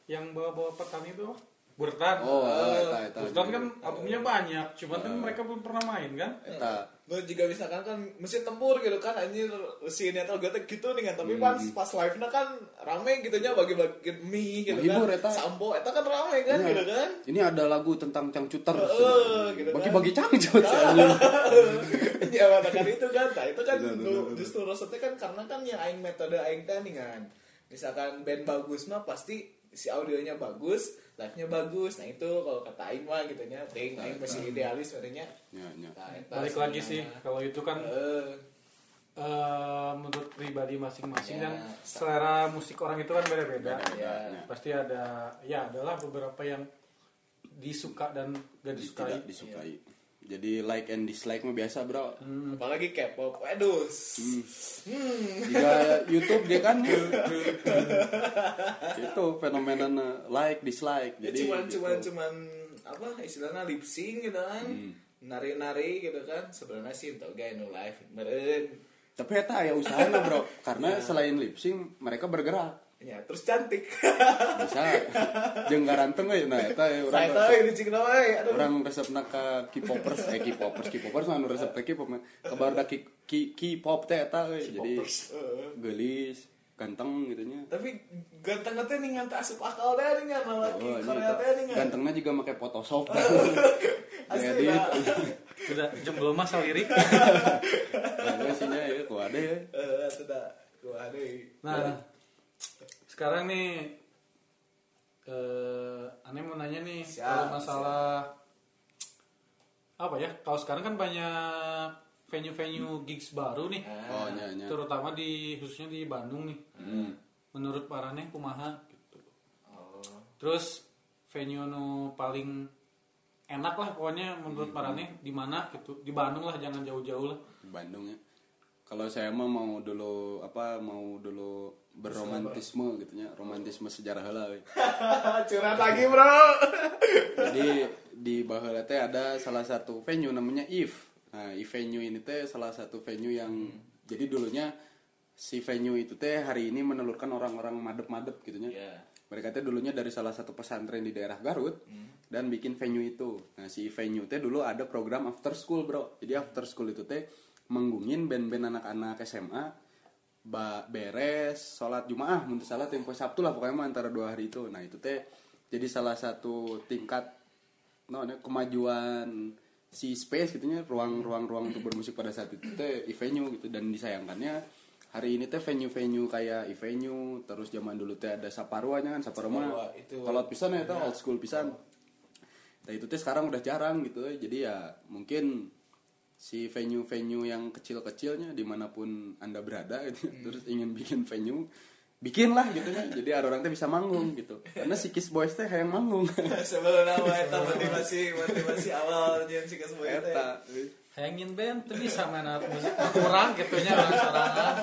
yang bawa-bawa petani itu apa Burtan oh eta eta Burtan kan albumnya banyak cuman kan mereka belum pernah main kan? Eta. Lu juga misalkan kan mesin tempur gitu kan anjir si netral gue gitu nih kan tapi pas pas live nya kan rame gitu nya bagi-bagi mie gitu Menghibur, kan eta. sampo eta kan rame kan Ya. gitu kan. Ini ada lagu tentang cangcuter Heeh, gitu kan. bagi-bagi cangcut (laughs) ya kan itu kan nah, itu kan bener. justru resepnya kan karena kan yang aing metode aing teh nih kan. Misalkan band bagus mah pasti si audionya bagus live nya bagus. Nah itu kalau kata aing mah gitu nya ting aing masih idealis sebenarnya. Ya ya. Nah, balik lagi sih kalau itu kan Eh, eh, menurut pribadi masing-masing Ya. kan selera musik orang itu kan beda-beda. Ya, ya. pasti ada ya adalah beberapa yang disuka dan gak disukai. tidak disukai jadi like and dislike mah biasa bro. Apalagi K-pop. Waduh. Jika YouTube dia kan. (laughs) Itu fenomena like dislike. Jadi jadi cuman gitu. cuman cuman apa istilahnya lip sync gitu kan. Nari nari gitu kan. Sebenarnya sih tau gak nu live meren. Tapi eta ya usahana bro. Karena selain lip sync mereka bergerak ya terus cantik. Bisa jeung garanteng we nah eta ya urang tahu resep, ini cing we aduh. urang resepna ka K-popers. Eh K-popers K-popers mah anu resep ka K-pop mah. Kabar da K- K- K-pop teh eta we jadi. Heeh. gelis ganteng gitu nya. Tapi ganteng teh nih ngan asup akal deh nih ngan laki Oh, Korea eta. teh nih ngan gantengnya juga pakai Photoshop. (laughs) Asli, jadi sudah jomblo mah lirik Nah, sih ya kuade ya. Eh sudah gua ada Nah, sekarang nih eh aneh mau nanya nih Siap, kalau masalah apa ya? Kalau sekarang kan banyak venue-venue gigs baru nih. oh nya nya Terutama di khususnya di Bandung nih. Hmm. Menurut Parane kumaha gitu. oh Terus venue nu paling enak lah pokoknya menurut Parane di mana gitu. Di Bandung lah jangan jauh-jauh lah. Bandung ya kalau saya mah mau dulu apa mau dulu berromantisme gitu nya romantisme sejarah we. (laughs) curhat lagi bro. (laughs) Jadi di Baheula teh ada salah satu venue namanya If. Nah If venue ini teh salah satu venue yang jadi dulunya si venue itu teh hari ini menelurkan orang-orang madep-madep gitu nya Iya. mereka teh dulunya dari salah satu pesantren di daerah Garut dan bikin venue itu. Nah si venue teh dulu ada program after school bro. Jadi after school itu teh menggungin band-band anak-anak SMA ba beres sholat jumaah untuk salah tempo sabtu lah pokoknya mah antara dua hari itu. Nah itu teh jadi salah satu tingkat no, kemajuan si space gitu nya ruang-ruang ruang untuk bermusik pada saat itu teh venue gitu. Dan disayangkannya hari ini teh venue-venue kayak venue terus zaman dulu teh ada saparuanya kan saparua mah itu- kalau pisan ya teh old school pisan. Nah itu teh sekarang udah jarang gitu. Jadi ya mungkin si venue-venue yang kecil-kecilnya di mana pun anda berada gitu terus ingin bikin venue bikin lah gitu ya jadi orang teh bisa manggung gitu. Karena si Kiss Boys teh yang manggung. (laughs) Sebelum nama eta motivasi motivasi awal yang si kasih eta. Hangin band tuh bisa main alat musik kurang gitunya orang sorangan.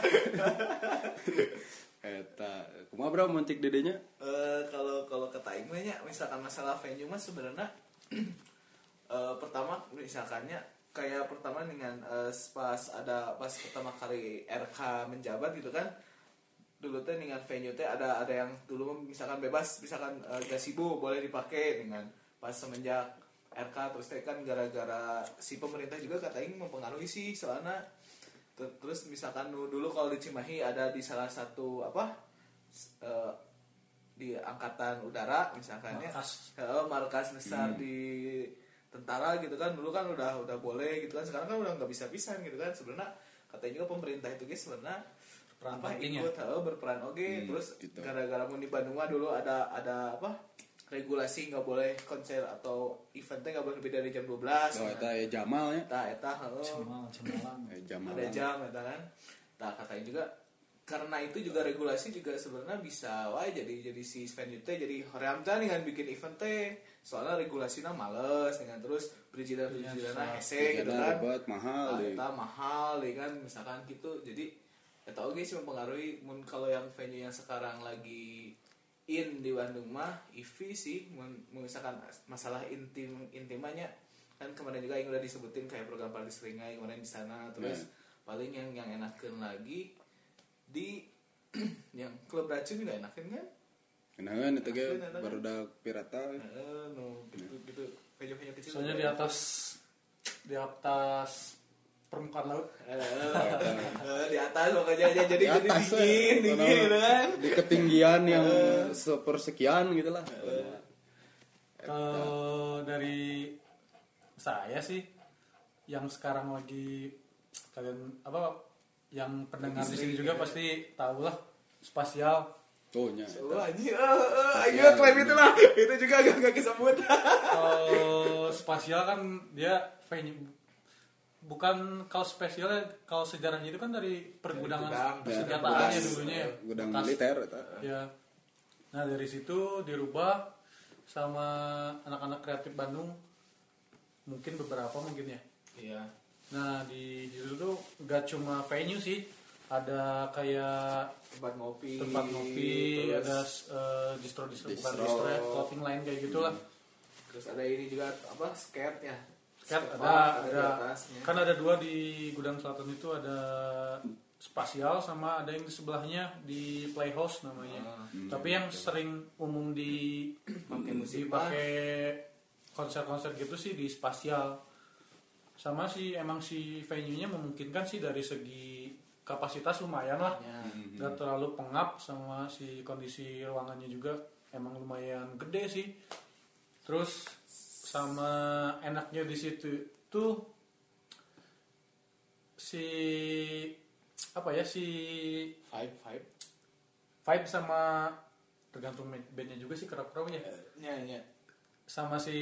eta. Kumaha bro montik dedenya? Eh, kalau kalau nya, misalkan masalah venue mah sebenarnya (clears throat) eh, pertama misalkannya kayak pertama dengan eh, pas ada pas pertama kali RK menjabat gitu kan dulu teh dengan venue teh ada ada yang dulu misalkan bebas misalkan gazebo boleh dipakai dengan pas semenjak RK terus teh kan gara-gara si pemerintah juga kata Aing mempengaruhi sih soalnya. Ter- terus misalkan dulu kalau di Cimahi ada di salah satu apa eh, di angkatan udara misalkan ya. Markas. Heeh, markas besar di tentara gitu kan dulu kan udah udah boleh gitu kan sekarang kan udah nggak bisa pisan gitu kan sebenarnya katanya juga pemerintah itu guys sebenarnya Berperan apa ya. ikut heeh, berperan oke Hmm, terus gitu. gara-gara mau di Bandung mah dulu ada ada apa regulasi nggak boleh konser atau eventnya nggak boleh lebih dari jam 12 oh eta ya Jamal ya eta eta heeh. Cemal, cemalan. Eh, Jamal ada jam eta kan nah katanya juga karena itu juga regulasi juga sebenarnya bisa wae jadi jadi si venue teh jadi hoream teh dengan bikin event teh. Soalnya regulasinya males dengan terus perizinan perizinan hese gitu kan. ribet, mahal Nah, deh. eta mahal deh kan. Misalkan gitu jadi eta oke sih mempengaruhi. Mun kalau yang venue yang sekarang lagi in di Bandung mah IVI sih. Misalkan masalah intim intimannya kan kemarin juga yang udah disebutin kayak program Party Seringai kemarin di sana. Terus paling yang yang enakin lagi di (clears throat) yang klub racun juga enakin kan Kenangan itu ge kan. baru udah pirata. Heeh, no gitu gitu venue-venue kecil Soalnya di atas di atas permukaan laut. Di atas pokoknya aja jadi Di jadi atas, dingin eh. dingin Kalau gitu kan Di ketinggian yang sepersekian gitu lah. Kalau dari saya sih yang sekarang lagi kalian apa yang pendengar di sini juga pasti tahu lah spasial. Oh nya. Wah, anjir, ayo klaim itu lah. (laughs) Itu juga agak gak kesebut. Kalau (laughs) spasial kan dia venue bukan kalau spesialnya kalau sejarahnya itu kan dari pergudangan gudang, persenjataannya gudang. dulunya ya. Gudang Bekas. militer. Ya. Nah dari situ dirubah sama anak-anak kreatif Bandung mungkin beberapa mungkin ya. Iya. Nah di di situ tuh nggak cuma venue sih, ada kayak Tempat ngopi. tempat ngopi, terus, ada uh, distro distro bukan Distro. distro ya, clothing line kayak gitulah. terus ada ini juga apa skate ya. Skate ada di ada atasnya. kan ada dua di gudang selatan itu ada spasial sama ada yang di sebelahnya di playhouse namanya. Ah. Tapi yang sering umum di Pakai musik dipakai konser-konser gitu sih di spasial. Sama sih emang si venue-nya memungkinkan sih dari segi kapasitas lumayan lah. Ya. Terlalu pengap sama si kondisi ruangannya juga emang lumayan gede sih. Terus sama enaknya di situ tuh si apa ya si Vibe vibe. vibe sama tergantung bandnya juga sih kerap-kerap ya Ya ya. sama si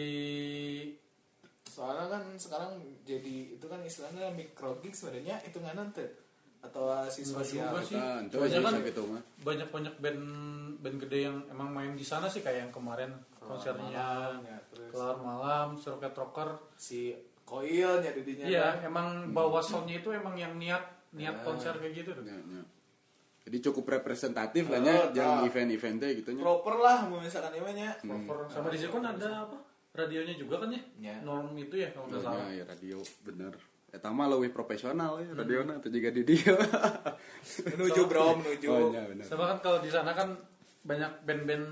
Soalnya kan sekarang jadi itu kan istilahnya micro gig sebenarnya itu nggak nanti atau si Enggak sosial. juga sih. Nah, itu sih kan gitu mah. banyak banyak band band gede yang emang main di sana sih kayak yang kemarin konsernya Malam, ya, kelar malam Circuit Rocker si koil ya didinya iya kan. emang bawa soundnya itu emang yang niat niat konser kayak gitu tuh. Ya, ya. Jadi cukup representatif lah Oh, nya tah. yang event-eventnya gitu nya. proper lah misalkan ini nya Proper. Sama di situ kan ada apa? Radionya juga kan ya? Ya. Norm itu ya kalau nggak salah. Ya, ya radio bener. Eta mah lebih profesional ya radiona atau juga di dia. (laughs) menuju bro menuju Oh benar. Sama kan kalau di sana kan banyak band-band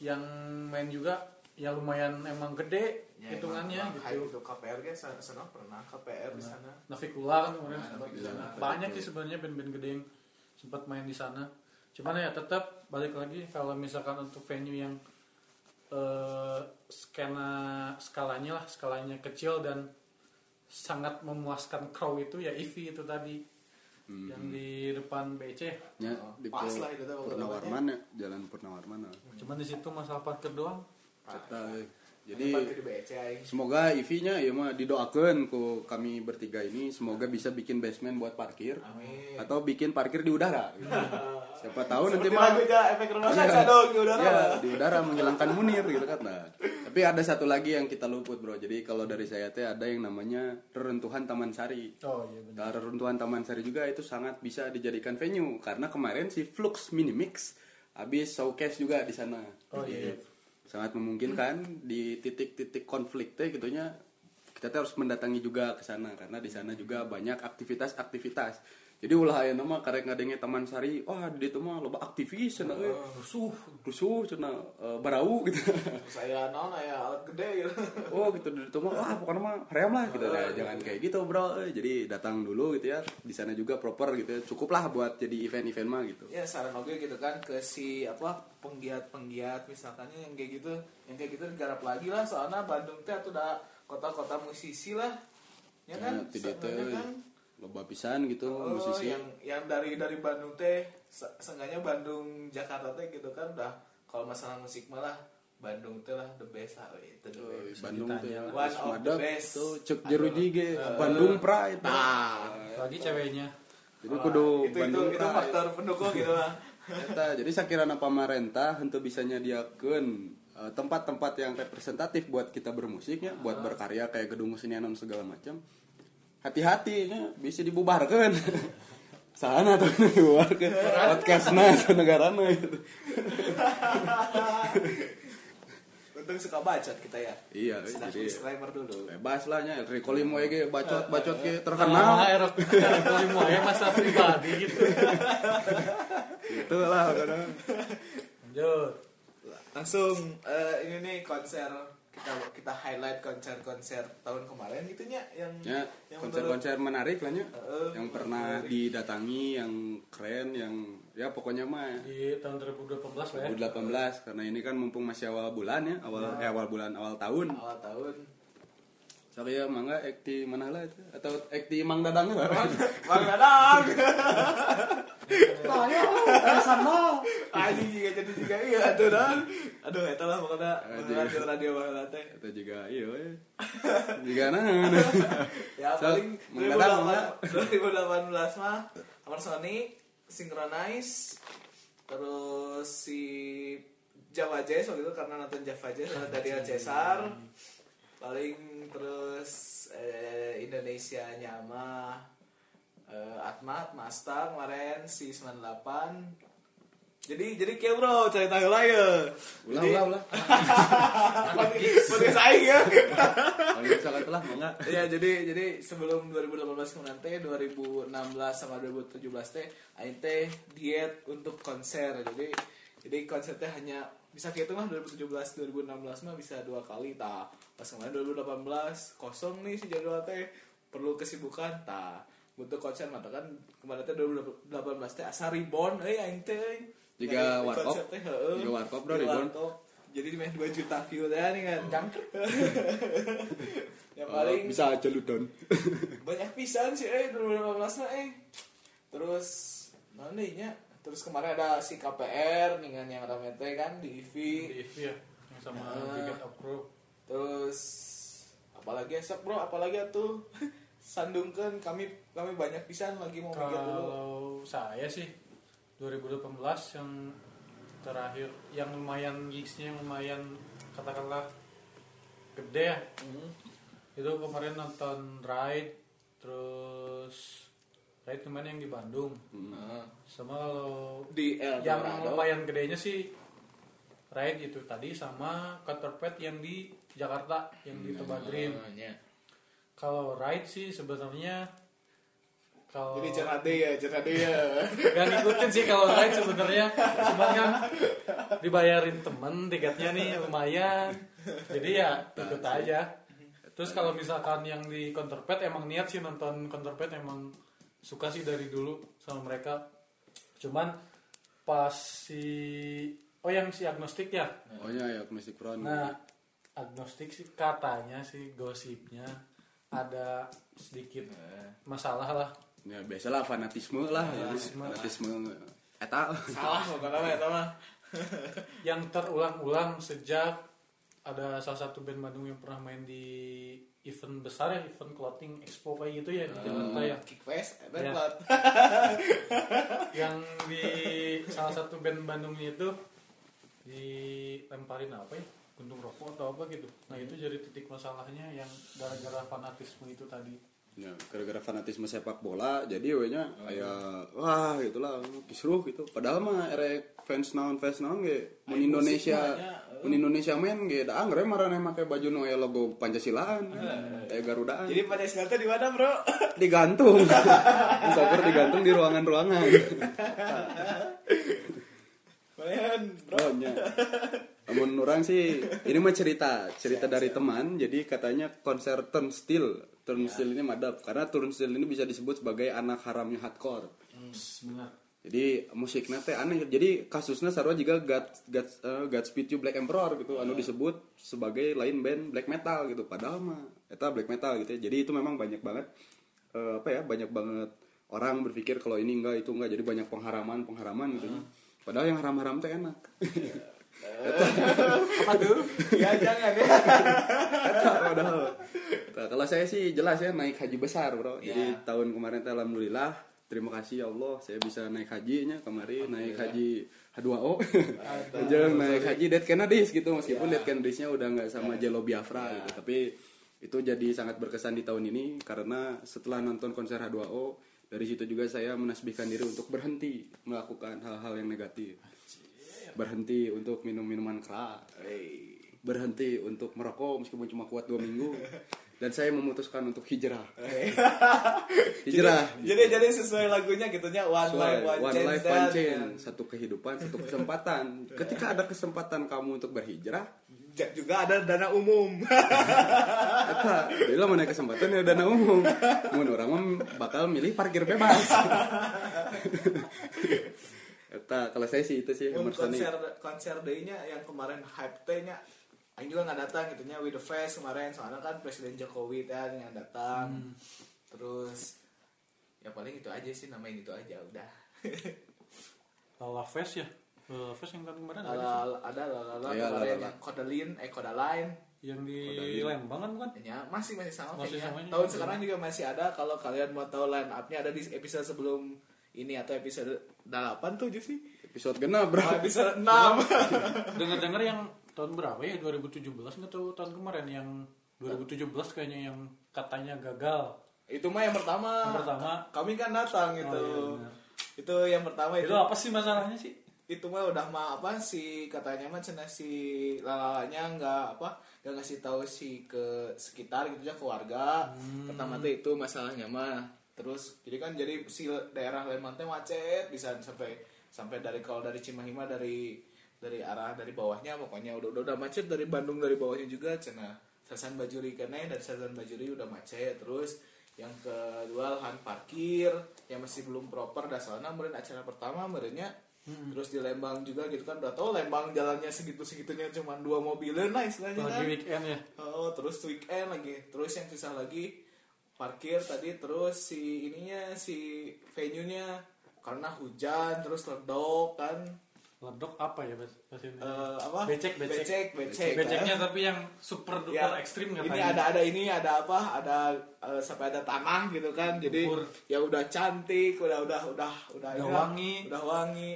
yang main juga ya lumayan emang gede Ya, hitungannya emang- emang gitu. itu KPR guys sana, pernah KPR di sana Navikula kan kemarin Nah, sempat di sana. Banyak sih sebenarnya band-band gede yang sempat main di sana. Cuman ya tetap balik lagi kalau misalkan untuk venue yang eh, skena skalanya lah skalanya kecil dan sangat memuaskan crow itu ya Ivi itu tadi yang di depan BC. Ya, Oh, di pas lah itu tuh Purnawarman ya, jalan Purnawarman. lah. Cuman di situ masalah parkir doang. Eta, eh. jadi Jadi semoga IV-nya ya mah didoakan ku kami bertiga ini semoga bisa bikin basement buat parkir amin atau bikin parkir di udara. gitu. (laughs) Siapa tahu nanti mah efek rumah Iya. kaca dong di udara Ya, di udara menghilangkan munir gitu kan. Nah, tapi ada satu lagi yang kita luput, Bro. Jadi kalau dari saya teh ada yang namanya reruntuhan Taman Sari. Oh iya benar. Nah, reruntuhan Taman Sari juga itu sangat bisa dijadikan venue karena kemarin si Flux Mini Mix habis showcase juga di sana. Oh, Jadi, iya. Sangat memungkinkan di titik-titik konflik teh gitunya kita teh harus mendatangi juga ke sana karena di sana juga banyak aktivitas-aktivitas. Jadi ulah aya nama karek ngadenge Taman Sari, wah di ditu mah loba aktivis cenah we. Rusuh. Rusuh cenah eh, barau gitu. (laughs) saya non ya alat gede gitu (laughs) oh gitu di ditu mah wah pokoknya mah ream lah gitu. Nah, jangan kayak gitu, Bro. Eh, Jadi datang dulu gitu ya. Di sana juga proper gitu ya. Cukup lah buat jadi event-event mah gitu. ya saran oke gitu kan ke si apa penggiat-penggiat misalkannya yang kayak gitu yang kayak gitu digarap lagi lah soalnya Bandung teh tuh udah kota-kota musisi lah ya kan Ya, kan loba pisan gitu Oh, musisi. yang yang dari dari Bandung teh se- seenggaknya Bandung Jakarta teh gitu kan udah kalau masalah musik malah Bandung teh lah the best ah we. itu the Oh, best Bandung teh. One of the best. tuh cek jeruji ge Bandung Pride. nah Lagi ceweknya. Jadi kudu itu itu Bandung itu Pride. faktor pendukung gitu lah Eta, jadi sakirana pamarentah untuk bisa nyadiakeun eh, tempat-tempat yang representatif buat kita bermusiknya, buat berkarya kayak gedung kesenian dan segala macam. Hati-hati bisa dibubarkan. (laughs) Sana tuh dibubarkan. Podcastna atau negarana gitu. (laughs) untung suka bacot kita ya Iya, Sudah jadi disclaimer dulu bebas lah nya Riko Limo ge bacot-bacot ge (laughs) Nah, terkenal. kali mau ya masa pribadi gitu. Gitu lah kadang. Lanjut. langsung eh, ini nih konser kita kita highlight konser-konser tahun kemarin gitunya yang Ya, yang konser-konser menarik lah nya. Heeh, yang pernah didatangi, yang keren, yang ya pokoknya mah Di tahun 2018 lah ya. 2018 karena ini kan mumpung masih awal bulan ya, awal eh, awal bulan awal tahun. awal tahun Saya mangga ek di mana lah itu atau ek di Mang Dadang lah. Bang Dadang (laughs) Saya eh, sama. Aji juga jadi juga. Iya aduh dan aduh eta lah pokoknya. Radio radio Bang teh. Itu juga iya. (laughs) Juga nah. ya paling Mang Dadang, 2018 2018 mah Amar Sony Synchronize terus si Java Jazz waktu itu karena nonton Java Jazz ada Daniel Cesar. Paling terus eh, Indonesia Nyama eh, Atmat Masta kemarin si 98 jadi jadi kayak bro cerita heula ya Ulah ulah (laughs) ulah. podcast aing ya. Salah telah mangga. ya jadi jadi sebelum 2018 kemarin teh 2016 sama 2017 teh aing teh diet untuk konser. Jadi jadi konser teh hanya bisa gitu mah 2017 2016 mah bisa dua kali ta. Pas kemarin 2018 kosong nih si jadwal teh. Perlu kesibukan ta. Butuh konser mah kan kemarin teh 2018 teh asa reborn euy aing teh Jika Jadi, warkop? Jika warkop, reborn? warkop. jadi main 2 juta view teh nih kan Jangkrik. (laughs) yang Oh, paling bisa aja ludon. (laughs) banyak pisan sih eh 2015 mah eh terus mana nya terus kemarin ada si KPR dengan yang rame teh kan di IV Di IV ya. Yang sama Ah. Brigade of Crew. terus apalagi esok bro apalagi tuh (laughs) sandungkan kami kami banyak pisan lagi mau mikir dulu Kalau saya sih 2018 yang terakhir yang lumayan gigsnya yang lumayan katakanlah gede ya. Hmm. itu kemarin nonton Ride terus ride kemarin yang di Bandung. Nah, sama kalau di El yang lumayan gedenya sih ride itu tadi sama counterpart yang di Jakarta yang di Toba Dream Nah, ya. kalau ride sih sebenarnya kalau Jadi cerade ya, cerade ya. (laughs) Gak ngikutin sih kalau ride sebenarnya. Cuma kan dibayarin temen tiketnya nih lumayan. Jadi ya ikut aja. terus kalau misalkan yang di counterpart emang niat sih nonton counterpart emang suka sih dari dulu sama mereka. Cuman pas si oh yang si agnostik ya? Oh iya ya Mystic Front. nah agnostik sih katanya sih gosipnya ada sedikit masalah lah Ya biasalah fanatisme lah ya. Fanatisme. Fanatisme. Eta. Salah (laughs) pokoknya mah eta mah. (laughs) yang terulang-ulang sejak ada salah satu band Bandung yang pernah main di event besar ya event clothing expo kayak gitu ya di Jakarta ya Kickfest, Ya. Bedpot. (laughs) yang di salah satu band Bandungnya itu dilemparin apa ya gunung rokok atau apa gitu nah itu jadi titik masalahnya yang gara-gara fanatisme itu tadi Ya, gara-gara fanatisme sepak bola jadi we nya aya wah gitulah kisruh gitu. Padahal mah erek fans naon fans naon ge mun Indonesia nya, mun Indonesia main ge da angre marane make baju nu aya logo Pancasilaan. Aya Garudaan. Jadi pada silat di mana, Bro? (laughs) digantung. (laughs) Sakur digantung di ruangan-ruangan. (laughs) Kalian, Bro. Oh. Namun orang sih ini mah cerita, cerita dari teman. Jadi katanya konser Turnstile, Turnstile ini madap karena Turnstile ini bisa disebut sebagai anak haramnya hardcore. benar Jadi musiknya teh aneh. Jadi kasusnya sarua juga God God eh, Godspeed You Black Emperor gitu. Anu disebut sebagai lain band black metal gitu. Padahal mah eta black metal gitu ya. Jadi itu memang banyak banget eh, apa ya? Banyak banget orang berpikir kalau ini enggak itu enggak. Jadi banyak pengharaman pengharaman gitu. Padahal yang haram-haram teh enak. Apa tuh Ya jangan ya. Padahal. Nah, kalau saya sih jelas ya naik haji besar bro. Ya. Jadi tahun kemarin alhamdulillah terima kasih ya Allah saya bisa naik hajinya kemarin naik haji H2O. (laughs) Jangan naik haji Dead Kennedys gitu meskipun Dead Kennedys-nya udah nggak sama Jello Biafra gitu. Tapi itu jadi sangat berkesan di tahun ini karena setelah nonton konser H2O dari situ juga saya menasbihkan diri untuk berhenti melakukan hal-hal yang negatif. Berhenti untuk minum minuman keras. Berhenti untuk merokok meskipun cuma kuat dua minggu. Dan saya memutuskan untuk hijrah. (laughs) Hijrah. Jadi jadi sesuai lagunya gitunya one Sesuai, life one, one chance life one chance. Satu kehidupan satu kesempatan. (laughs) Ketika ada kesempatan kamu untuk berhijrah juga ada dana umum. (laughs) Eta, lah mana kesempatan ya dana umum. Mun orang bakal milih parkir bebas Eta, kalau saya sih itu sih Emerson konser konser day-nya yang kemarin hype teh-nya Aing juga nggak datang gitunya with the face kemarin soalnya kan Presiden Jokowi teh yang datang. Terus ya paling itu aja sih namain itu aja udah. (laughs) Lala Fest ya Lala Fest yang kan kemarin ada Lala ada lala Iya, kemarin Lala. yang Kodalin eh Kodalain yang di. Lembang kan bukan ya masih masih sama Masih kayaknya. sama juga. Tahun sekarang juga masih ada kalau kalian mau tahu line up-nya ada di episode sebelum ini atau episode 8 tuh sih. episode genap bro episode 6. (laughs) dengar-dengar yang tahun berapa ya 2017 nggak tahu tahun kemarin yang 2017 kayaknya yang katanya gagal itu mah yang pertama. Yang pertama. Kami kan datang gitu. Oh, iya, itu yang pertama itu. itu apa sih masalahnya sih Itu mah udah mah apa sih katanya mah cina si lalalanya nggak apa nggak ngasih tahu si ke sekitar gitu ya ke warga. Hmm. Pertama tuh itu masalahnya mah. Terus jadi kan jadi si daerah Lembang teh macet bisa sampai sampai dari kalau dari Cimahi mah dari dari arah dari bawahnya pokoknya udah udah, udah macet dari Bandung dari bawahnya juga cina Sasan Bajuri kene dari Sasan Bajuri udah macet. Terus yang kedua lahan parkir yang masih belum proper dah soalnya kemudian acara pertama merenya. Terus di Lembang juga gitu kan udah tau Lembang jalannya segitu segitunya cuma dua mobilnya nah istilahnya lagi kan? weekend ya? Oh terus weekend lagi. Terus yang sisa lagi parkir tadi terus si ininya si venue nya karena hujan terus ledok kan. Ledok apa ya bahasa ini? Eh, apa? Becek becek. Becek becek. Beceknya kan? tapi yang super duper ya, ekstrim ini katanya ada ada ini ada apa? Ada eh, sampai ada tanah gitu kan. Jadi ya udah cantik udah udah udah udah Udah inilah, wangi. udah wangi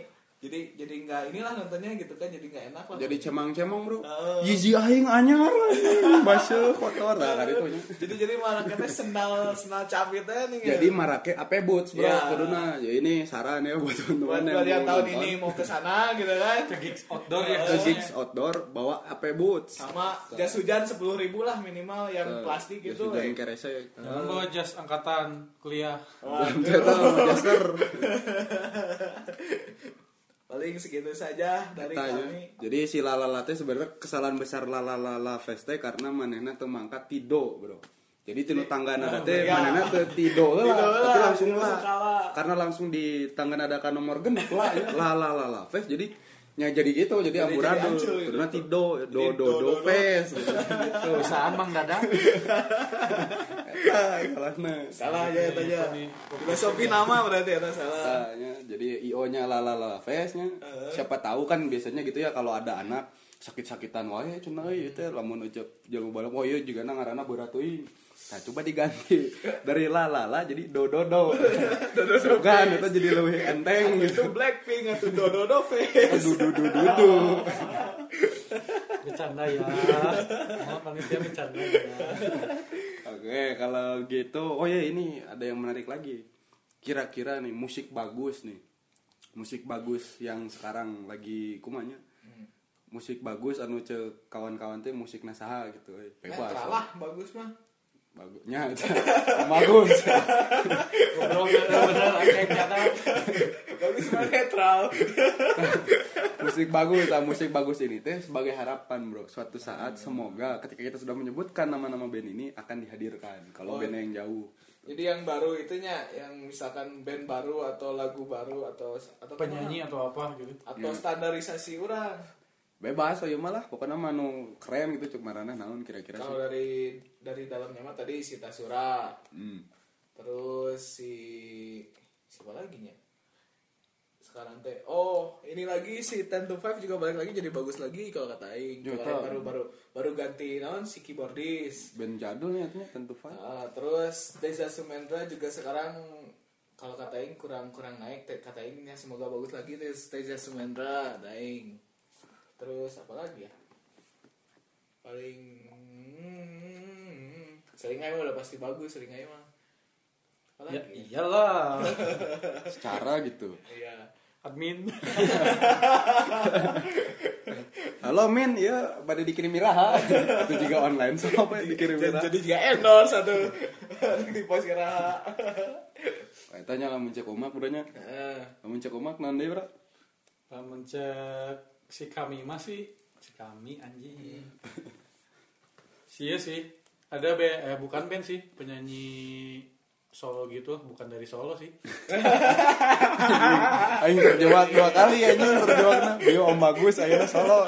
jadi jadi nggak inilah nontonnya gitu kan jadi nggak enak lah. Jadi cemang-cemong bro. Yeezy aing anyar anjing. basa kotor. Lah kan itu. nya. jadi jadi malah kena sendal sendal capit aja nih jadi ya. marake apa boots bro? Ya. kuduna ya ini saran ya buat teman-teman buat yang mau tahun nonton. ini mau ke sana gitu kan. Ke gigs outdoor ya ke gigs outdoor bawa apa boots. Sama jas hujan sepuluh ribu lah minimal yang plastik gitu dan eh. kerese. Jangan bawa jas angkatan kuliah. Jaster (laughs) paling segitu saja dari Tanya. kami Jadi si Lalala teh sebenarnya kesalahan besar Lalala Fest teh karena manehna teu mangkat tido, Bro. Jadi tinu tangga nada teh ya. manehna teu tido lah, tapi langsung lah. Karena langsung di tangga nada ka nomor genep lah ya. (laughs) Lalala Fest jadi nya jadi gitu jadi Jadi- jadi amburadul hancur gitu. karena tido do do do, do do. fest gitu. perusahaan Mang (laughs) Eta kalahna. salah aja tanya. Filosofi nama berarti ya salah. Tanya, jadi IO nya lalala festnya. Siapa tahu kan biasanya gitu ya kalau ada anak sakit-sakitan wae cenah ieu teh lamun ucap jeung balap oh ieu juga na ngaranna beuratuin nah coba diganti (laughs) dari lalala jadi dododo. (laughs) Kan itu jadi lebih enteng itu gitu. Blackpink atau Dododo Face aduh dudu dudu bercanda ya. Oh, panitia bercanda ya (laughs) oke kalau gitu oh ya ini ada yang menarik lagi. Kira-kira nih musik bagus nih. Musik bagus yang sekarang lagi kumanya. Musik bagus anu cek kawan-kawan teh musik nasaha gitu eh. bebas. lah bagus mah bagusnya bagus. Ngobrol bener-bener nyata bagus netral. Musik bagus lah musik bagus ini teh sebagai harapan bro. Suatu saat semoga ketika kita sudah menyebutkan nama-nama band ini akan dihadirkan kalau Oh. band yang jauh. jadi yang baru itunya yang misalkan band baru atau lagu baru atau atau penyanyi atau apa gitu. Atau standarisasi orang. Bebas ayo malah. Pokoknya manu keren gitu cuk marana naon kira-kira kalau dari dari dalamnya mah tadi si Tasura. Hmm. terus si siapa lagi nya? Sekarang teh oh ini lagi si Ten to Five juga balik lagi jadi bagus lagi kalau kata Aing. Ya, baru baru baru ganti naon si keyboardis. Band jadul nih artinya tentu fan Ah, terus Deza Sumendra juga sekarang kalau kata Aing kurang kurang naik kata Aing ya semoga bagus lagi Deza Sumendra Daing terus apa lagi ya? Paling hmm, sering aja udah pasti bagus sering aja mah. Apa ya lagi iyalah. (laughs) Secara gitu. Iya. Admin. (laughs) Halo min. Ya pada dikirim miraha (laughs) itu juga online so apa ya dikirim jadi, miraha jadi juga endorse satu di pos kira tanya lah mencek omak budanya lamun cek omak nanti bro lamun cek si kami masih si kami anjing. Sih ya sih ada be eh, bukan band sih penyanyi solo gitu bukan dari solo sih. (laughs) Aing terjebak dua kali anjing terjebakna bio om bagus ayeuna solo.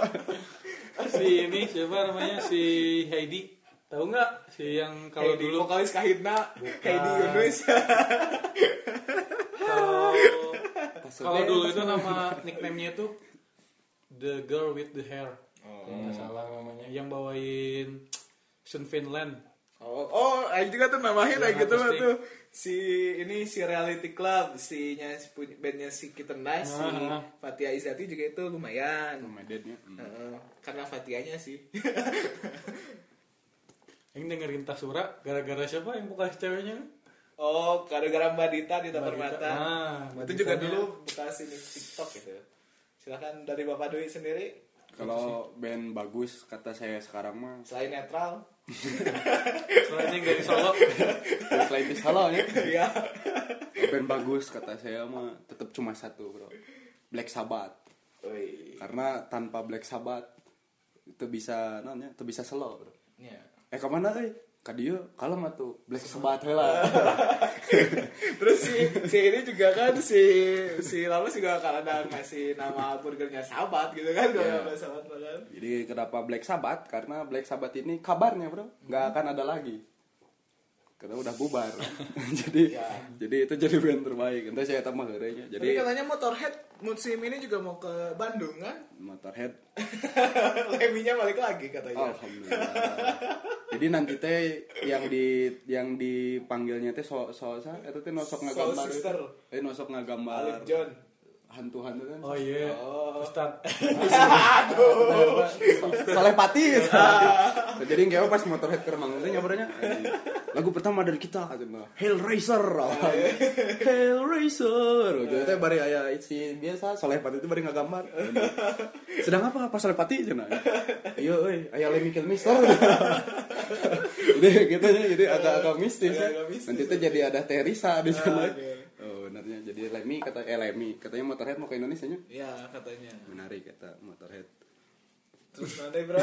Si ini siapa namanya? Si Heidi. Tahu nggak? Si yang kalau Heidi dulu vokalis Kahitna Heidi Yunus. Kalau kalau dulu itu nama nickname-nya itu the girl with the hair. Nggak salah namanya. Yang bawain Sun Finland Oh, oh, Aing juga tuh namahin Yang kayak gitu mah tuh si ini si Reality Club, si nya si punya- bandnya si Kitten Nice, si Ah, ah. Fatia Izati juga itu lumayan. Medednya. Heeh, karena Fatianya sih. (laughs) yang dengerin Tasura gara-gara siapa yang bekas ceweknya oh, gara-gara Mbak Dita di Taman Mbak Dita. Mata. Ah, Mbak itu juga dulu bekas ini TikTok gitu. Silakan dari Bapak Dwi sendiri Kalau band bagus kata saya sekarang mah selain netral. Selain yang dari Solo selain di Solo ya. Iya. Band bagus kata saya mah tetap cuma satu, Bro. Black Sabbath. Karena tanpa Black Sabbath itu bisa namanya itu bisa slow, Bro. Iya. Eh ke mana euy? Dieu kalem atuh Black Sabbath heula. (laughs) Terus si si ini juga kan si si lalu juga kalau ada ngasih nama burgernya sahabat gitu kan kalau Iya. ada sahabat kan. Jadi kenapa Black Sabbath? Karena Black Sabbath ini kabarnya, Bro, nggak akan ada lagi. Karena udah bubar. (laughs) jadi Ya. jadi itu jadi band terbaik. Nanti saya tambah heureunya. Jadi Jadi katanya Motorhead musim ini juga mau ke Bandung kan? Motorhead (laughs) Leminya balik lagi katanya. Alhamdulillah. Jadi nanti teh yang di yang dipanggilnya teh so so sa eta teh nosok ngagambar. Sister. Eh nosok ngagambar. Alif John. Hantu-hantu kan. Oh iya. Ustad Soleh Pati jadi kayak pas motorhead ke Remang. Itu nyabarnya lagu pertama dari kita cuma Hellraiser. (laughs) Hellraiser. Gitu itu bari aya si biasa. Soleh Pati itu bari ngagambar. Sedang apa pas Soleh Pati cina iya euy. Aya Lemmy Kilmister jadi (laughs) gitu ya jadi agak-agak mistis ya. Nanti tuh jadi ada Teresa di sana oh Lemmy kata eh Lemmy. Katanya motorhead mau ke Indonesia nya. Ya katanya. Menarik kata motorhead. Terus nanti bro.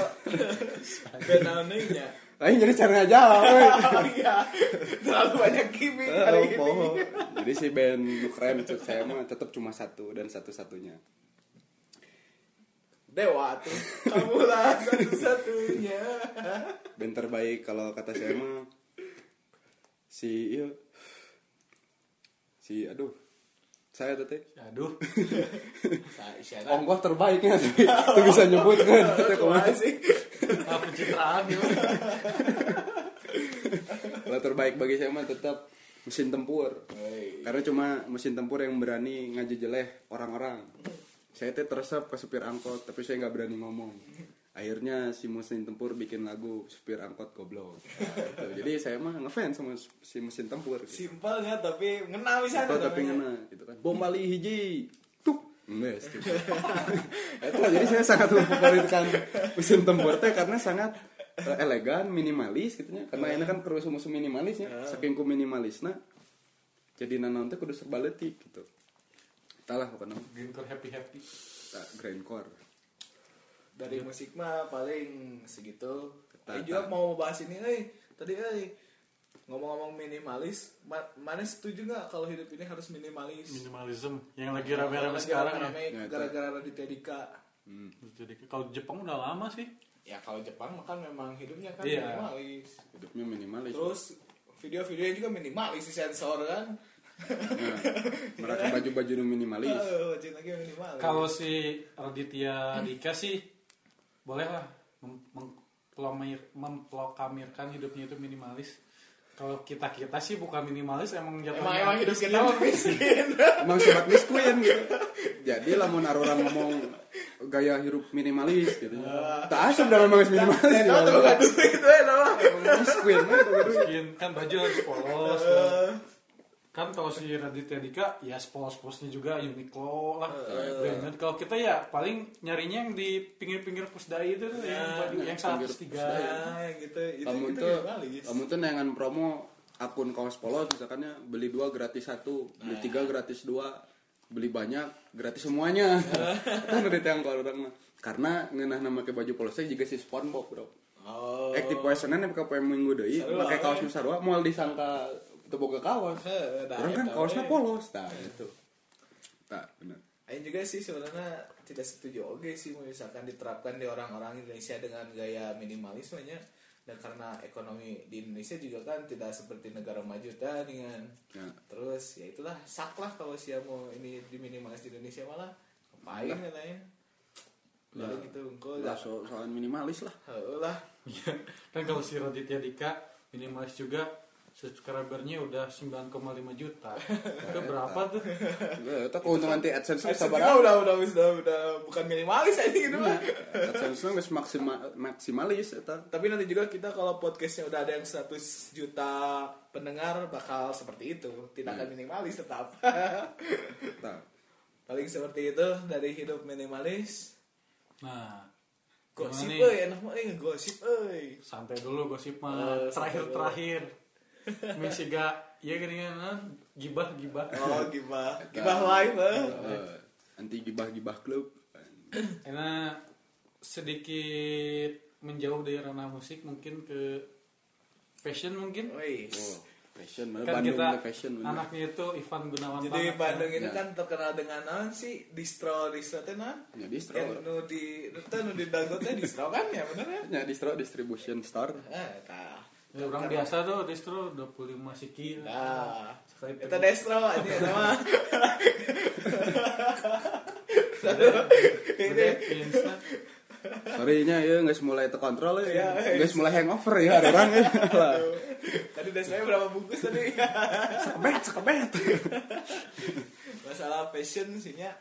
Band anehnya Aing jadi cara ngajawab (laughs) oh iya. Terlalu banyak gimmick hari Oh, ini. poho. Jadi si band nu keren menurut saya mah tetap cuma satu dan satu-satunya. dewa tuh. Kamu lah satu-satunya. Band terbaik kalau kata saya mah si iya. Si aduh saya teh. Aduh. (laughs) Ongkoh terbaiknya tapi itu bisa nyebut kan. (laughs) Kumaha? sih? Pencitraan (laughs) kalau terbaik bagi saya mah tetap mesin tempur. Karena cuma mesin tempur yang berani ngajejeleh orang-orang. Saya teh teresap ke supir angkot tapi saya nggak berani ngomong akhirnya si mesin tempur bikin lagu supir angkot goblok. Nah, gitu. jadi saya mah ngefans sama si mesin tempur gitu. simpelnya tapi ngena bisa Angkot tapi ngena gitu kan. Bom Bali hiji tuh Nges, gitu. (laughs) Itu, jadi saya sangat memfavoritkan mesin tempur teh karena sangat eh, elegan minimalis gitu nya. Karena ini kan terus musuh minimalis ya saking ku minimalisna jadi nanaon teh kudu serba leutik gitu. Talah pokoknya. Greencore happy happy. Tak grindcore dari musik mah paling segitu. Ketat. Tapi juga mau bahas ini eh. Tadi eh. Ngomong-ngomong minimalis ma- mana setuju nggak kalau hidup ini harus minimalis? Minimalism yang lagi rame-rame sekarang ya. rame-rame Ya, itu. gara-gara Raditya Dika. Jadi kalau Jepang udah lama sih. Ya kalau Jepang kan memang hidupnya kan Iya. minimalis. Hidupnya minimalis. Terus video-videonya juga minimalis sensor kan. Nah, mereka baju-baju minimalis. (laughs) Eh, wajib lagi minimalis. Kalau si Raditya Dika sih boleh lah mem- mengplomir- memplokamirkan hidupnya itu minimalis. Kalau kita kita sih bukan minimalis emang jatuhnya emang emang hidup kita miskin. mah miskin. (laughs) Emang sobat miskin gitu. Jadi lamun orang ngomong gaya hidup minimalis gitu. Tak asam dalam minimalis minimalis ya tuh gak duit tuh nama miskin mah itu aduh. miskin kan baju harus polos Eh. Kan kalau si Raditya Dika ya polos-polosnya juga Uniqlo lah branded kalau kita ya paling nyarinya yang di pinggir-pinggir pusdai itu tuh yang baju yang pinggir 103 pusdai. nah gitu. Itu kamu itu tuh kamu tuh nengan promo akun kaos polos misalkannya beli dua gratis satu beli tiga gratis dua beli banyak gratis semuanya. (laughs) Kan udah yang kalau orang mah. Karena ngenah nama ke baju polosnya juga si SpongeBob bro. Oh. Poe Senin ke poe Minggu deui Sarua, pakai kaos we. nu sarua moal disangka boga kaos. Heh, nah, Orang kan kaosnya polos tah itu. Tah bener. Aing juga sih sebenarnya tidak setuju oke sih misalkan diterapkan di orang-orang Indonesia dengan gaya minimalismenya dan karena ekonomi di Indonesia juga kan tidak seperti negara maju dah dengan Ya. terus ya itulah sak lah kalau sih mau ini di minimalis di Indonesia malah ngapain katanya Lah. Lalu gitu engkau Lah lah so soal minimalis lah. Lah Iya. kan kalau si Raditya Dika minimalis juga subscribernya udah 9,5 juta (laughs) itu berapa tuh Ya, Eta keuntungan ti AdSense Eh, sabar. udah udah udah udah bukan minimalis aja gitu mah. AdSense geus maksima, maksimalis eta. Tapi nanti juga kita kalau podcastnya udah ada yang 100 juta pendengar bakal seperti itu, tidak akan minimalis tetap. (laughs) Paling seperti itu dari hidup minimalis. nah Gosip euy, enak mah euy gosip euy. santai dulu gosip mah santai gak ya gini kan gibah gibah Oh, gibah. (laughs) Gibah live eh. Eh, Anti gibah-gibah klub. karena sedikit menjauh dari ranah musik mungkin ke fashion mungkin Wih. Oh, fashion mah kan Bandung kita fashion. bener. anaknya itu Ivan Gunawan Jadi Bandung ini Ya. kan terkenal dengan naon sih? Distro distro teh naon? Ya distro. Yang nu di nu nu di dago teh distro kan ya bener ya? Ya distro distribution store. Eh, tah. Ya, orang biasa tuh distro 25 siki Nah, Sekali kita destro aja nama. Instan. Sorry nya ya geus mulai terkontrol Iya, ya. Geus mulai hangover ya ada orang ya. Lah. Tadi destronya berapa bungkus tadi? Sekebet, sekebet. Masalah fashion sihnya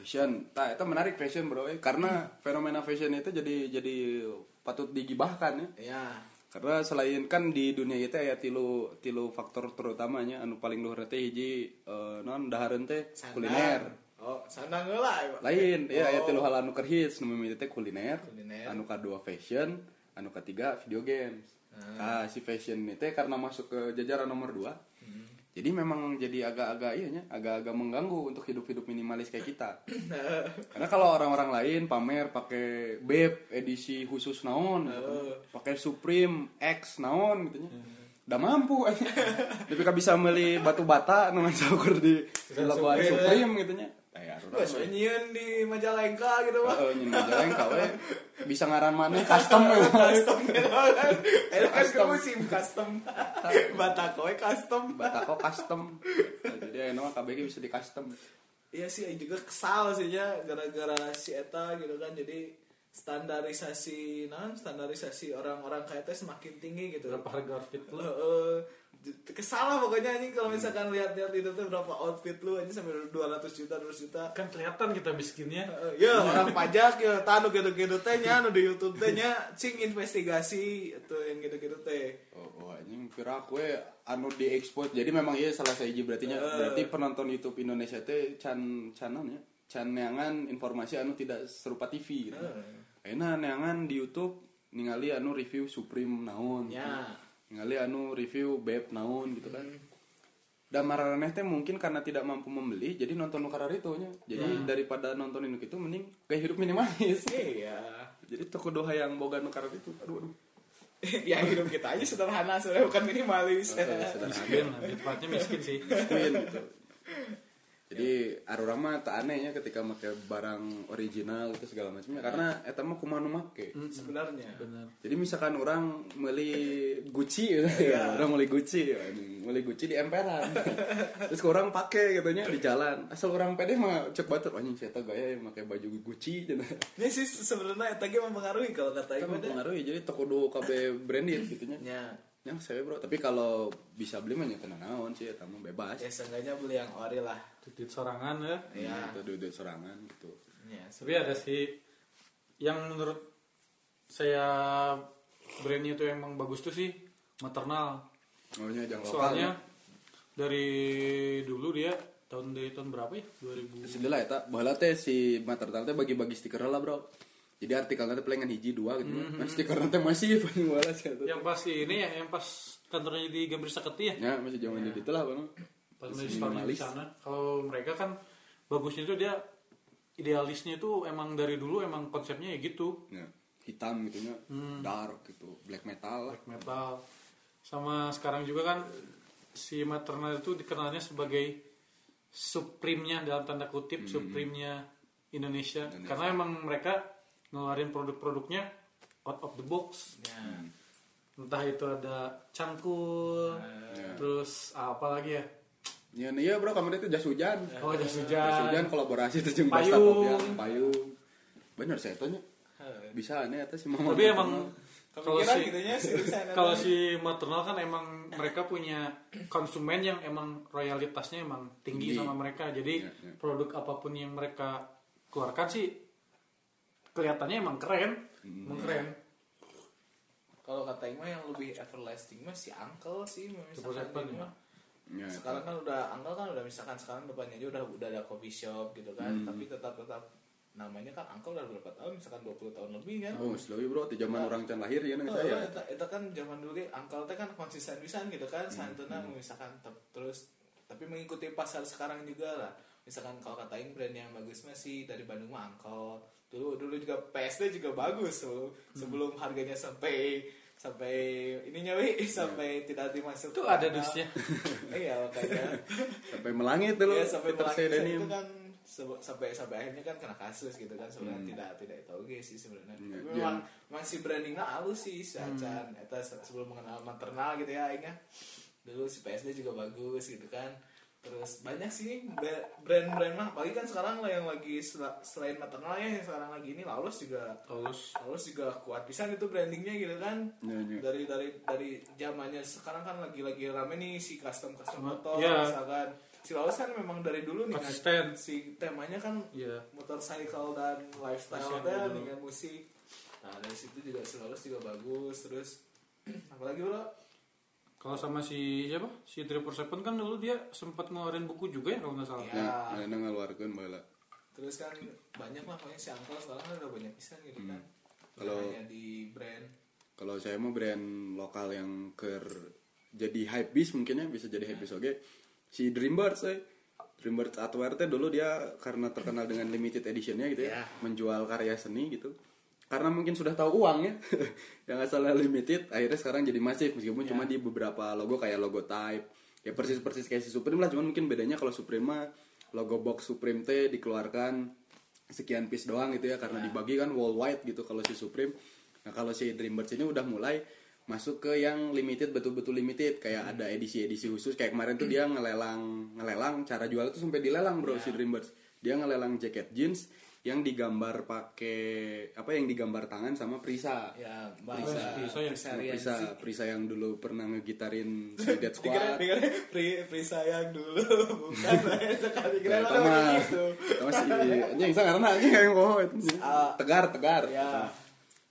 fashion tak itu menarik fashion bro karena fenomena fashion itu jadi jadi patut digibahkan ya ya karena selain kan di dunia itu ya tilu tilu faktor terutamanya anu paling luhur teh hiji eh, non dahareun teh kuliner oh sandang lah lain ya ya Oh. tilu hal anu keur hits nu teh kuliner Kuliner. anu kedua fashion anu ketiga video games nah si fashion teh karena masuk ke jajaran nomor dua. Jadi memang jadi agak-agak iya agak-agak mengganggu untuk hidup-hidup minimalis kayak kita. (clears throat) Karena kalau orang-orang lain pamer pakai beb edisi khusus naon gitu. pakai Supreme X naon gitu nya. Udah mampu (laughs) tapi kan bisa beli batu bata nu saukur di di logoan Supreme. Supreme gitu nya Gue nyiun di Majalengka gitu mah Heeh, nyin jalan kawe bisa ngaran mana? (laughs) Custom ya. custom gitu kan. (laughs) Itu kan ke musim custom. (laughs) Batako we custom. Batako custom. Nah, jadi enak mah KBG bisa di custom. Iya sih juga kesal sih ya gara-gara si eta gitu kan. Jadi standarisasi non standarisasi orang-orang kayak teh semakin tinggi gitu. Berapa harga outfit lu Heeh. kesal lah pokoknya anjing kalau misalkan lihat-lihat itu tuh berapa outfit lu anjing sampai 200 juta 200 juta kan kelihatan kita miskinnya Heeh, ya orang pajak ya tanu gitu-gitu teh nya nu di YouTube teh nya cing investigasi itu yang gitu-gitu teh Oh, oh anjing viral we anu di export. Jadi memang iya salah sahiji berarti nya berarti penonton YouTube Indonesia teh can canon ya. Can neangan informasi anu tidak serupa TV gitu. Enak neangan di YouTube ningali anu review Supreme naon. ya Ningali anu review Beb naon gitu kan. Dan mararaneh teh mungkin karena tidak mampu membeli jadi nonton nu itu nya. Jadi daripada nonton itu mending kayak hidup minimalis. iya jadi toko doha yang boga nu itu aduh aduh. (laughs) ya hidup kita aja sederhana sebenarnya bukan minimalis Sederhana. miskin lebih tepatnya miskin sih Miskin gitu. Jadi arurang mah tak anehnya ketika make barang original itu segala macamnya karena eta mah kumaha nu make. sebenarnya bener Jadi misalkan orang beli Gucci gitu (laughs) ya, (laughs) orang beli Gucci, beli Gucci di emperan. (laughs) Terus orang pakai katanya di jalan. Asal orang pede mah cek batur anjing saya tau gaya yang pakai baju Gucci cenah. ini sih sebenarnya eta ge mempengaruhi kalau kata ibu mempengaruhi jadi toko do KB branded gitu nya. Ya Ya saya bro, tapi kalau bisa beli mah ya tenang naon sih, eta mah bebas. ya seenggaknya beli yang ori lah titik sorangan ya ya Itu duit serangan gitu. ya tapi ada sih yang menurut saya brandnya itu emang bagus tuh sih maternal Maunya jangan lokal. soalnya dari dulu dia tahun dari tahun berapa ya 2000 Sedih lah ya tak, bahala teh si maternal teh bagi-bagi stiker lah bro. Jadi artikelnya teh palingan hiji dua gitu. Mhm. (laughs) Kan stikernya teh masih paling bahala sih itu. yang pas ini ya yang pas kantornya di Gambir Saketi ya Ya masih zaman jadi itulah bang. pas Masih di sana kalau mereka kan bagusnya itu dia idealisnya itu emang dari dulu emang konsepnya ya gitu Ya, hitam gitu nya, Hmm. dark gitu, black metal. black metal sama sekarang juga kan si maternal itu dikenalnya sebagai supreme-nya dalam tanda kutip supreme-nya Indonesia. Indonesia. karena emang mereka ngeluarin produk-produknya out of the box ya entah itu ada cangkul Ya. terus apa lagi ya Ya, iya bro, kamu itu jas hujan. oh jas Jas hujan hujan kolaborasi tuh jeung Payung. Payung. Ya, payung. Bener saya tanya. Bisa aneh atas si mama. tapi emang kalau si gitu si kalau si maternal kan emang mereka punya konsumen yang emang royalitasnya emang tinggi, Tinggi. sama mereka jadi Ya, ya. produk apa pun yang mereka keluarkan sih kelihatannya emang keren. Hmm. emang keren. Kalau kata Ima yang lebih everlasting mah si uncle sih misalkan Seven ya. Ya, sekarang kan udah uncle kan udah misalkan sekarang depannya aja udah udah ada coffee shop gitu kan. Hmm. tapi tetap tetap. Namanya kan uncle udah berapa tahun? Misalkan 20 tahun lebih kan? Oh, slow bro, di zaman orang can lahir ya nih Oh, saya. eta, eta kan zaman dulu ge uncle teh kan konsisten pisan gitu kan. Santuna misalkan tep- terus tapi mengikuti pasar sekarang juga lah. Misalkan kalau katain brand yang bagus masih dari Bandung mah uncle dulu dulu juga PSD juga bagus tuh. Sebelum harganya sampai sampai ininya wi. Sampai tidak dimasuk itu ada dusnya. (laughs) Iya makanya. Sampai melangit dulu. ya sampai Sedenim. itu kan sampai sampai akhirnya kan kena kasus gitu kan. Sebenarnya tidak tidak tahu guys sih sebenarnya. Hmm. Iya, iya. memang masih brandingnya halus sih si Acan. Eta se- sebelum mengenal maternal gitu ya aingnya dulu si PSD juga bagus gitu kan terus banyak sih brand-brand mah. Apalagi kan sekarang lah yang lagi sel- selain maternal ya yang sekarang lagi ini Laos juga. Terus Laos juga kuat pisan itu brandingnya gitu kan. Ya, ya. dari dari dari zamannya sekarang kan lagi lagi rame nih si custom custom motor iya. misalkan. Cirawas kan memang dari dulu nih kan, si temanya kan Iya. motorcycle dan lifestyle dan dulu. dengan musik. Nah dari situ juga Cirawas juga bagus. Terus (clears throat) apalagi bro Kalau sama si siapa? Si Triple Seven kan dulu dia sempat ngeluarin buku juga ya kalau nggak salah. Iya. Nah, mana ngeluarkeun baheula. terus kan banyak lah pokoknya si Uncle sekarang kan udah banyak pisan gitu kan Kalau- Kalau di brand Kalau saya mau brand lokal yang ker jadi hype bis mungkin ya bisa jadi hype bis oke. Si Dreambirds saya Dreambirds Atwear teh dulu dia karena terkenal dengan limited editionnya gitu ya, Iya. menjual karya seni gitu. Karena mungkin sudah tahu uang ya, (laughs) yang asalnya limited, akhirnya sekarang jadi masif. Meskipun cuma di beberapa logo kayak logo Type, ya persis persis kayak si Supreme lah, cuman mungkin bedanya kalau Supreme mah logo box Supreme teh dikeluarkan sekian piece doang gitu ya. Karena dibagi kan worldwide gitu kalau si Supreme. Nah kalau si Dreambirds ini udah mulai masuk ke yang limited betul-betul limited. Kayak ada edisi-edisi khusus. Kayak kemarin tuh dia ngelelang ngelelang. Cara jual itu sampai dilelang bro si Dreambirds. Dia ngelelang jaket jeans yang digambar pakai apa yang digambar tangan sama Prisa ya Prisa. Prisa yang- Sama Prisa sih. Prisa yang dulu pernah ngegitarin Suicide Squad dikira pri, pri sayang dulu bukan (laughs) sekali kira Tama, kayak gitu Tama si anjing sang karena anjing kok itu. Ah. Tegar, tegar. ya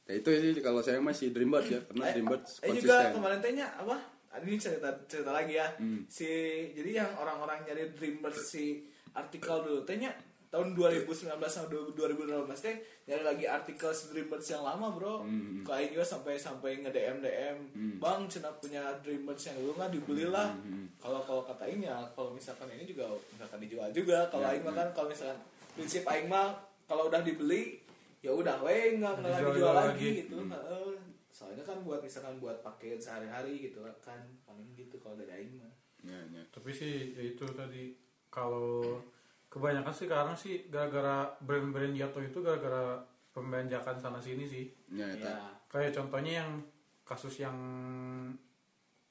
Ya itu sih kalau saya masih Dreambirds ya, karena Dreambirds eh juga konsisten. kemarin tanya apa ini cerita cerita lagi ya Hmm. si jadi yang orang-orang nyari Dreamers si artikel dulu tanya tahun 2019 sama 2018 teh nyari lagi artikel Dreamers yang lama bro Hmm. Kau juga sampai sampai nge DM DM bang cina punya Dreamers yang dulu nggak dibeli lah Hmm. kalau kalau kata Aing ya kalau misalkan ini juga misalkan dijual juga kalau Ya, Aing mah kan kalau misalkan prinsip Aing mah kalau udah dibeli ya udah weh nggak nggak lagi Dijual jual lagi. lagi gitu Heeh. soalnya kan buat misalkan buat pakai sehari-hari gitu kan paling gitu kalau dari Aing mah Ya, ya. Tapi sih ya itu tadi kalau kebanyakan sih sekarang sih gara-gara brand-brand jatuh itu gara-gara pembelanjakan sana sini sih. Ya, ya Kayak contohnya yang kasus yang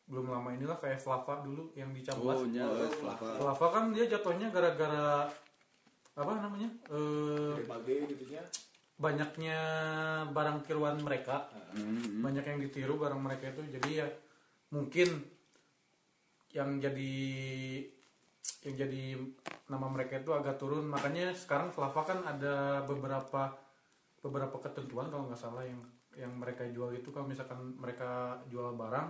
belum lama inilah kayak Flava dulu yang di Cambas. Oh, Oh, Flava. Flava kan dia jatuhnya gara-gara apa namanya? Eh, gitu banyaknya barang tiruan mereka. Hmm. banyak yang ditiru barang mereka itu jadi ya mungkin yang jadi yang jadi nama mereka itu agak turun. Makanya sekarang Flava kan ada beberapa beberapa ketentuan kalau nggak salah yang yang mereka jual itu. Kalau misalkan mereka jual barang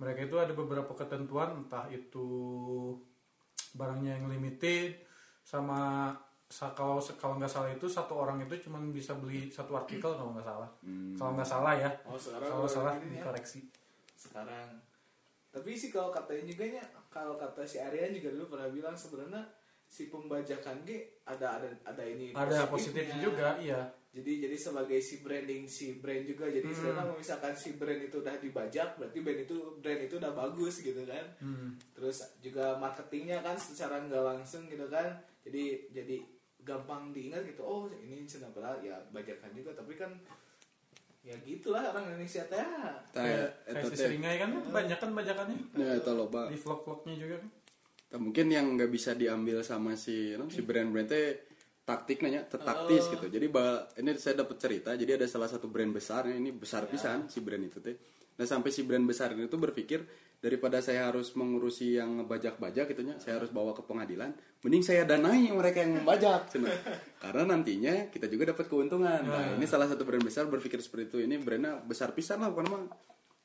mereka itu ada beberapa ketentuan. Entah itu barangnya yang limited sama sa- kalau kalau nggak salah itu satu orang itu cuma bisa beli satu artikel kalau nggak salah. Kalau nggak salah ya. Oh sekarang kalau salah ya. dikoreksi. Sekarang. Tapi sih kalau katanya juga nya kalau kata si Aryan juga dulu pernah bilang sebenarnya si pembajakan G ada ada ada ini ada positifnya. juga iya. Jadi jadi sebagai si branding si brand juga jadi Hmm. sebenarnya misalkan si brand itu udah dibajak berarti brand itu brand itu udah bagus gitu kan. Hmm. terus juga marketingnya kan secara nggak langsung gitu kan. Jadi jadi gampang diingat gitu oh ini kenapa ya bajakan juga. Tapi kan ya gitulah orang Indonesia teh kayak eta kayak si teh. seringai kan banyak kan bajakannya Ya, eta loba. di vlog-vlognya juga kan mungkin yang nggak bisa diambil sama si no, si brand-brand teh taktik nanya taktis gitu. Jadi ini saya dapat cerita. Jadi ada salah satu brand besar ini besar pisan si brand itu teh. Nah sampai si brand besar itu berpikir daripada saya harus mengurusi yang ngebajak-bajak gitu nya, saya harus bawa ke pengadilan, mending saya danai mereka yang membajak. Karena nantinya kita juga dapat keuntungan. Nah, ini salah satu brand besar berpikir seperti itu. Ini brandnya besar pisan lah bukan mah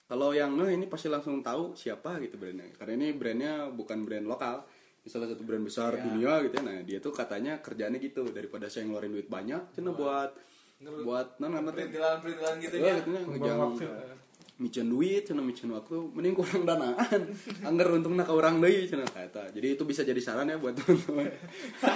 kalau yang nge ini pasti langsung tahu siapa gitu brandnya. Karena ini brandnya bukan brand lokal. Ini salah satu brand besar dunia gitu ya. Nah dia tuh katanya kerjaannya gitu. Daripada saya ngeluarin duit banyak cina buat buat non ngerti. perintilan perintilan gitu ya. Gitu micen duit cina micen waktu mending kurang danaan. (laughs) Anggar untung nak orang deui cina kata jadi itu bisa jadi saran ya buat teman-teman.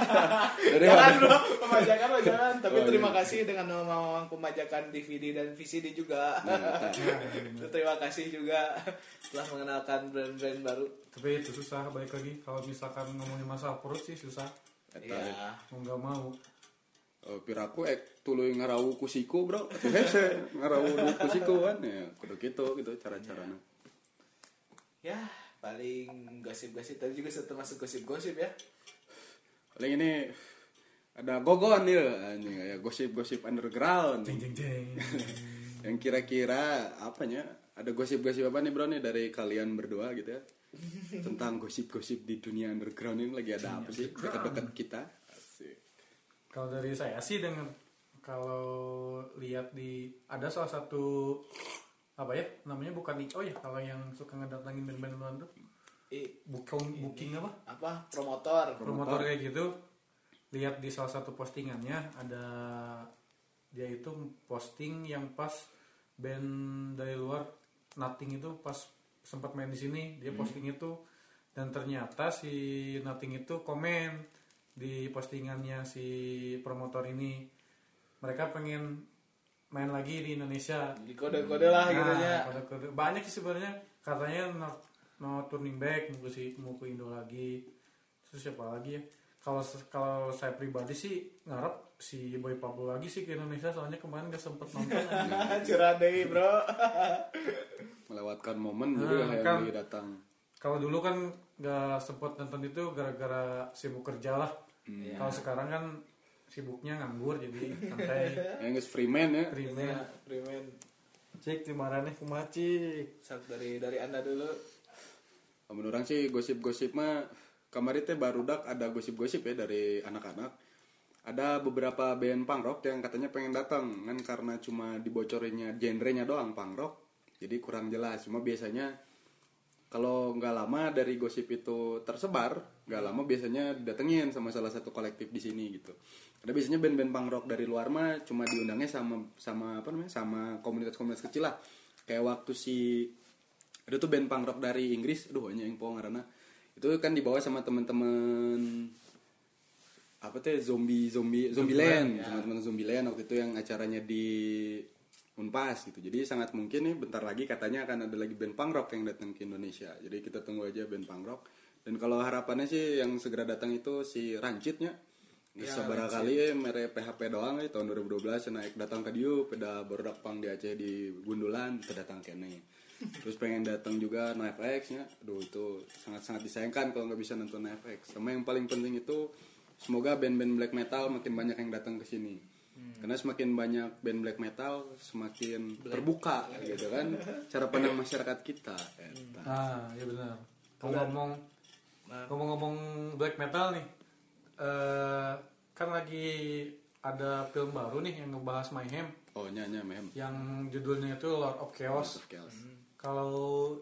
(laughs) Dari bro. Pemajakan lo jangan tapi Oh, terima iya. kasih dengan memang pemajakan DVD dan VCD juga. Nah, (laughs) terima kasih juga telah mengenalkan brand-brand baru. Tapi itu susah balik lagi. Kalau misalkan ngomongin masalah perut sih susah. Eta, ya mau nggak mau Oh, piraku ek tuluy ngarawu ku siku bro. Atuh (laughs) hese ngarawu duit ku siku kan? Ya kudu gitu gitu cara-carana ya paling gosip-gosip tadi juga termasuk gosip-gosip ya. Paling ini ada gogon ya. Anjing ya gosip-gosip underground. Jeng jeng jeng. (laughs) Yang kira-kira apanya? Ada gosip-gosip apa nih bro nih dari kalian berdua gitu ya? Tentang gosip-gosip di dunia underground ini lagi ada apa sih? Dekat-dekat kita. Kalau dari saya sih dengan kalau lihat di ada salah satu apa ya namanya bukan IO ya kalau yang suka ngedatangin band-band luar tuh booking booking apa? Apa? Promotor. Promotor kayak gitu lihat di salah satu postingannya ada dia itu posting yang pas band dari luar Nothing itu pas sempat main di sini dia posting itu dan ternyata si Nothing itu komen di postingannya si promotor ini mereka pengen main lagi di Indonesia. Di kode-kode lah gitu ya. Nah, kode-kode. banyak sih sebenarnya. Katanya no, no turning back mau ke si mau ke Indo lagi. Terus siapa lagi ya? Kalau kalau saya pribadi sih ngarep si Boy Pablo lagi sih ke Indonesia soalnya kemarin gak sempet nonton (laughs) curhat deh bro. (laughs) Melewatkan momen gitu Nah, yang kan. dia datang kalau dulu kan gak sempet nonton itu gara-gara sibuk kerja lah. Kalau sekarang kan sibuknya nganggur jadi santai. Yang guys (laughs) Freeman ya. Primer ya Freeman. Cek di marane kumaci Sak dari dari anda dulu. Menurut orang sih gosip-gosip mah kemarin teh baru dak ada gosip-gosip ya dari anak-anak. Ada beberapa band punk rock yang katanya pengen datang kan karena cuma dibocorinnya genrenya doang punk rock. Jadi kurang jelas. Cuma biasanya kalau nggak lama dari gosip itu tersebar nggak lama biasanya didatengin sama salah satu kolektif di sini gitu. Ada biasanya band-band punk rock dari luar mah cuma diundangnya sama sama apa namanya sama komunitas-komunitas kecil lah. Kayak waktu si ada tuh band punk rock dari Inggris aduh hanya yang po karena itu kan dibawa sama teman-teman apa teh zombie zombie zombie land teman-teman zombie land waktu itu yang acaranya di Unpas gitu. Jadi sangat mungkin nih bentar lagi katanya akan ada lagi band punk rock yang datang ke Indonesia. Jadi kita tunggu aja band punk rock. Dan kalau harapannya sih yang segera datang itu si Rancitnya bisa barangkali ya mere PHP doang ya tahun 2012 naik datang ke Diu pada baru pang di Aceh di Gundulan kita datang kene terus pengen datang juga NoFX nya. Aduh itu sangat sangat disayangkan kalau nggak bisa nonton NoFX sama yang paling penting itu semoga band-band black metal makin banyak yang datang ke sini karena semakin banyak band black metal semakin terbuka gitu kan cara pandang masyarakat kita eta. Ah, ya benar. Ngomong-ngomong ngomong-ngomong black metal nih. eh kan lagi ada film baru nih yang ngebahas Mayhem oh nyanya mem yang judulnya itu Lord of Chaos. Chaos. Kalau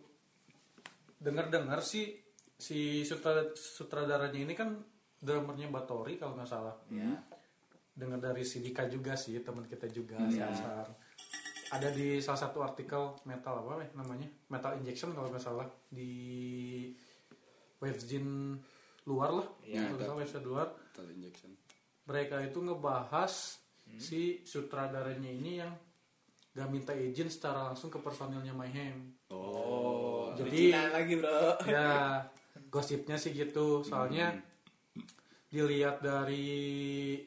dengar-dengar sih si sutra- sutradaranya ini kan drummernya Batori kalau nggak salah. ya Dengar dari si Dika juga sih teman kita juga si Asar. Ada di salah satu artikel metal apa ya namanya? Metal Injection kalau nggak salah di webzine luar lah, Iya, kalau salah website luar. Total injection. Mereka itu ngebahas si sutradaranya ini yang gak minta izin secara langsung ke personilnya Mayhem. oh Jadi Cina lagi bro. ya gosipnya sih gitu. Soalnya dilihat dari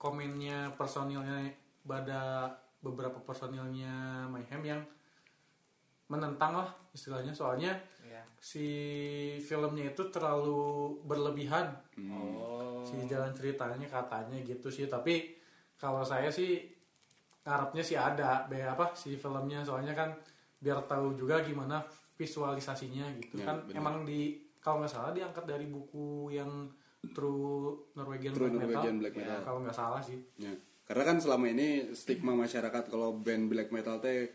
komennya personilnya pada beberapa personilnya Mayhem yang menentang lah istilahnya. Soalnya ya si filmnya itu terlalu berlebihan. Oh. Si jalan ceritanya katanya gitu sih. Tapi kalau saya sih ngarepnya sih ada be apa si filmnya. Soalnya kan biar tahu juga gimana visualisasinya gitu. Ya, kan benar. emang di kalau nggak salah diangkat dari buku yang True Norwegian True Black Norwegian Metal, Black Metal. Ya, kalau nggak salah sih Ya. Karena kan selama ini stigma masyarakat kalau band black metal teh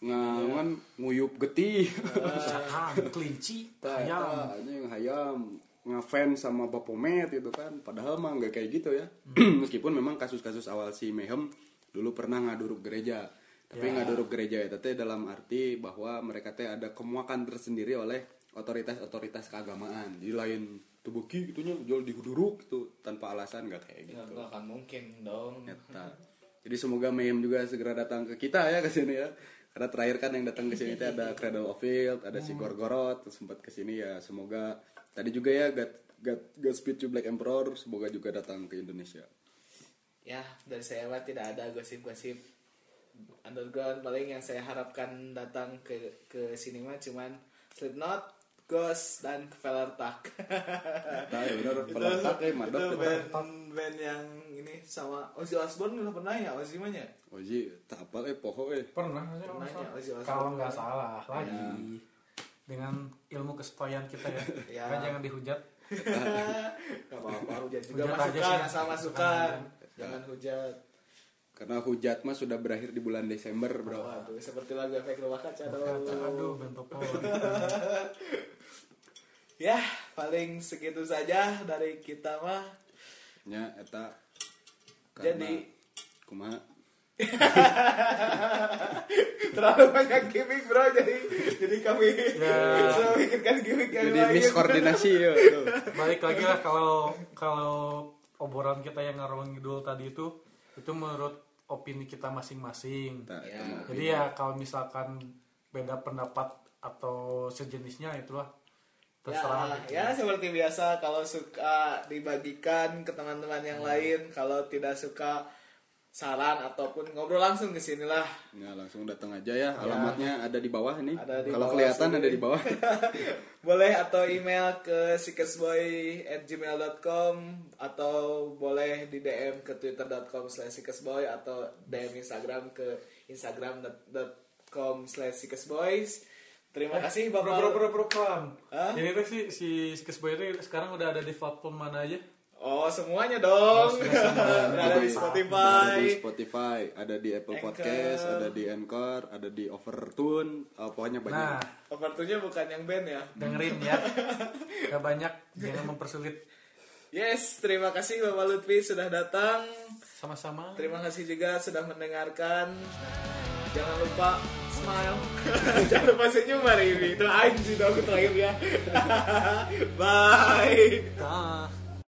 ngan nguyup getih. (laughs) ah kelinci Tah, ayam tah, anjing hayam ngefans sama Bapomet gitu kan. Padahal mah nggak kayak gitu ya. (clears throat) Meskipun memang kasus-kasus awal si Mehem dulu pernah ngaduruk gereja. Tapi Ya. ngaduruk gereja itu teh dalam arti bahwa mereka teh ada kemuakan tersendiri oleh otoritas-otoritas keagamaan. Jadi lain tubuki gitunya jual dihuduruk gitu tanpa alasan nggak kayak ya gitu. nggak akan mungkin dong Eta. Jadi semoga Mayhem juga segera datang ke kita ya ke sini ya. Karena terakhir kan yang datang ke sini itu ada (laughs) Cradle of Filth, ada si Gorgoroth, terus sempat ke sini ya. Semoga tadi juga ya God, God, Godspeed to Black Emperor semoga juga datang ke Indonesia. ya dari saya tidak ada gosip-gosip underground paling yang saya harapkan datang ke ke sini mah cuman Slipknot, Ghost dan Velertak. (laughs) Nah, ya benar peletak eh itu madok kita. band, band yang ini sama Ozzy Osbourne udah pernah ya Ozzy mah ya? Oji, tak apa eh poho eh. pernah Pernah ya, Ozzy salah? Osbourne. kalau nggak salah lagi dengan ilmu kesesuaian kita ya. (laughs) Ya. Kan jangan dihujat. (laughs) Gak apa-apa hujat juga Hujat masukan sih. asal masukan jangan hujat Karena hujat mah sudah berakhir di bulan Desember, Bro. Waduh, seperti lagu efek rumah kaca aduh bentopol. Ya, paling segitu saja dari kita mah. Nya eta Jadi- kumaha (laughs) Terlalu banyak gimmick bro, jadi jadi kami Ya. sudah memikirkan gimmick yang jadi lain. miskoordinasi ya. tuh. Balik lagi lah kalau kalau obrolan kita yang ngarang ngidul tadi itu itu menurut opini kita masing-masing. Nah, Ya. Jadi ya kalau misalkan beda pendapat atau sejenisnya itulah terserah. Ya, ya seperti biasa kalau suka dibagikan ke teman-teman yang Hmm. lain, kalau tidak suka saran ataupun ngobrol langsung ke sinilah. Ya, langsung datang aja ya. Alamatnya ada di bawah nih. Kalau kelihatan sini. ada di bawah. (laughs) boleh atau email ke sikesboy@gmail.com atau boleh di DM ke twitter.com slash sikesboy atau DM Instagram ke instagram.com slash sikesboys. Terima kasih Bro, Bapak. bro, bro, bro, bro. Hah? Ini tuh si si ini sekarang udah ada di platform mana aja? Oh, semuanya dong. (laughs) Ada di Ada Spotify. di Spotify, ada di Apple Anchor. Podcast, ada di Anchor, ada di Overtune, eh, pokoknya banyak. Nah, Overtunya bukan yang band ya. dengerin ya. (laughs) Gak banyak, jangan mempersulit. Yes, terima kasih Bapak Lutfi sudah datang. Sama-sama. Terima kasih juga sudah mendengarkan. Jangan lupa smile. (laughs) Jangan lupa senyum hari ini. Itu anjing dong terakhir ya. (laughs) Bye.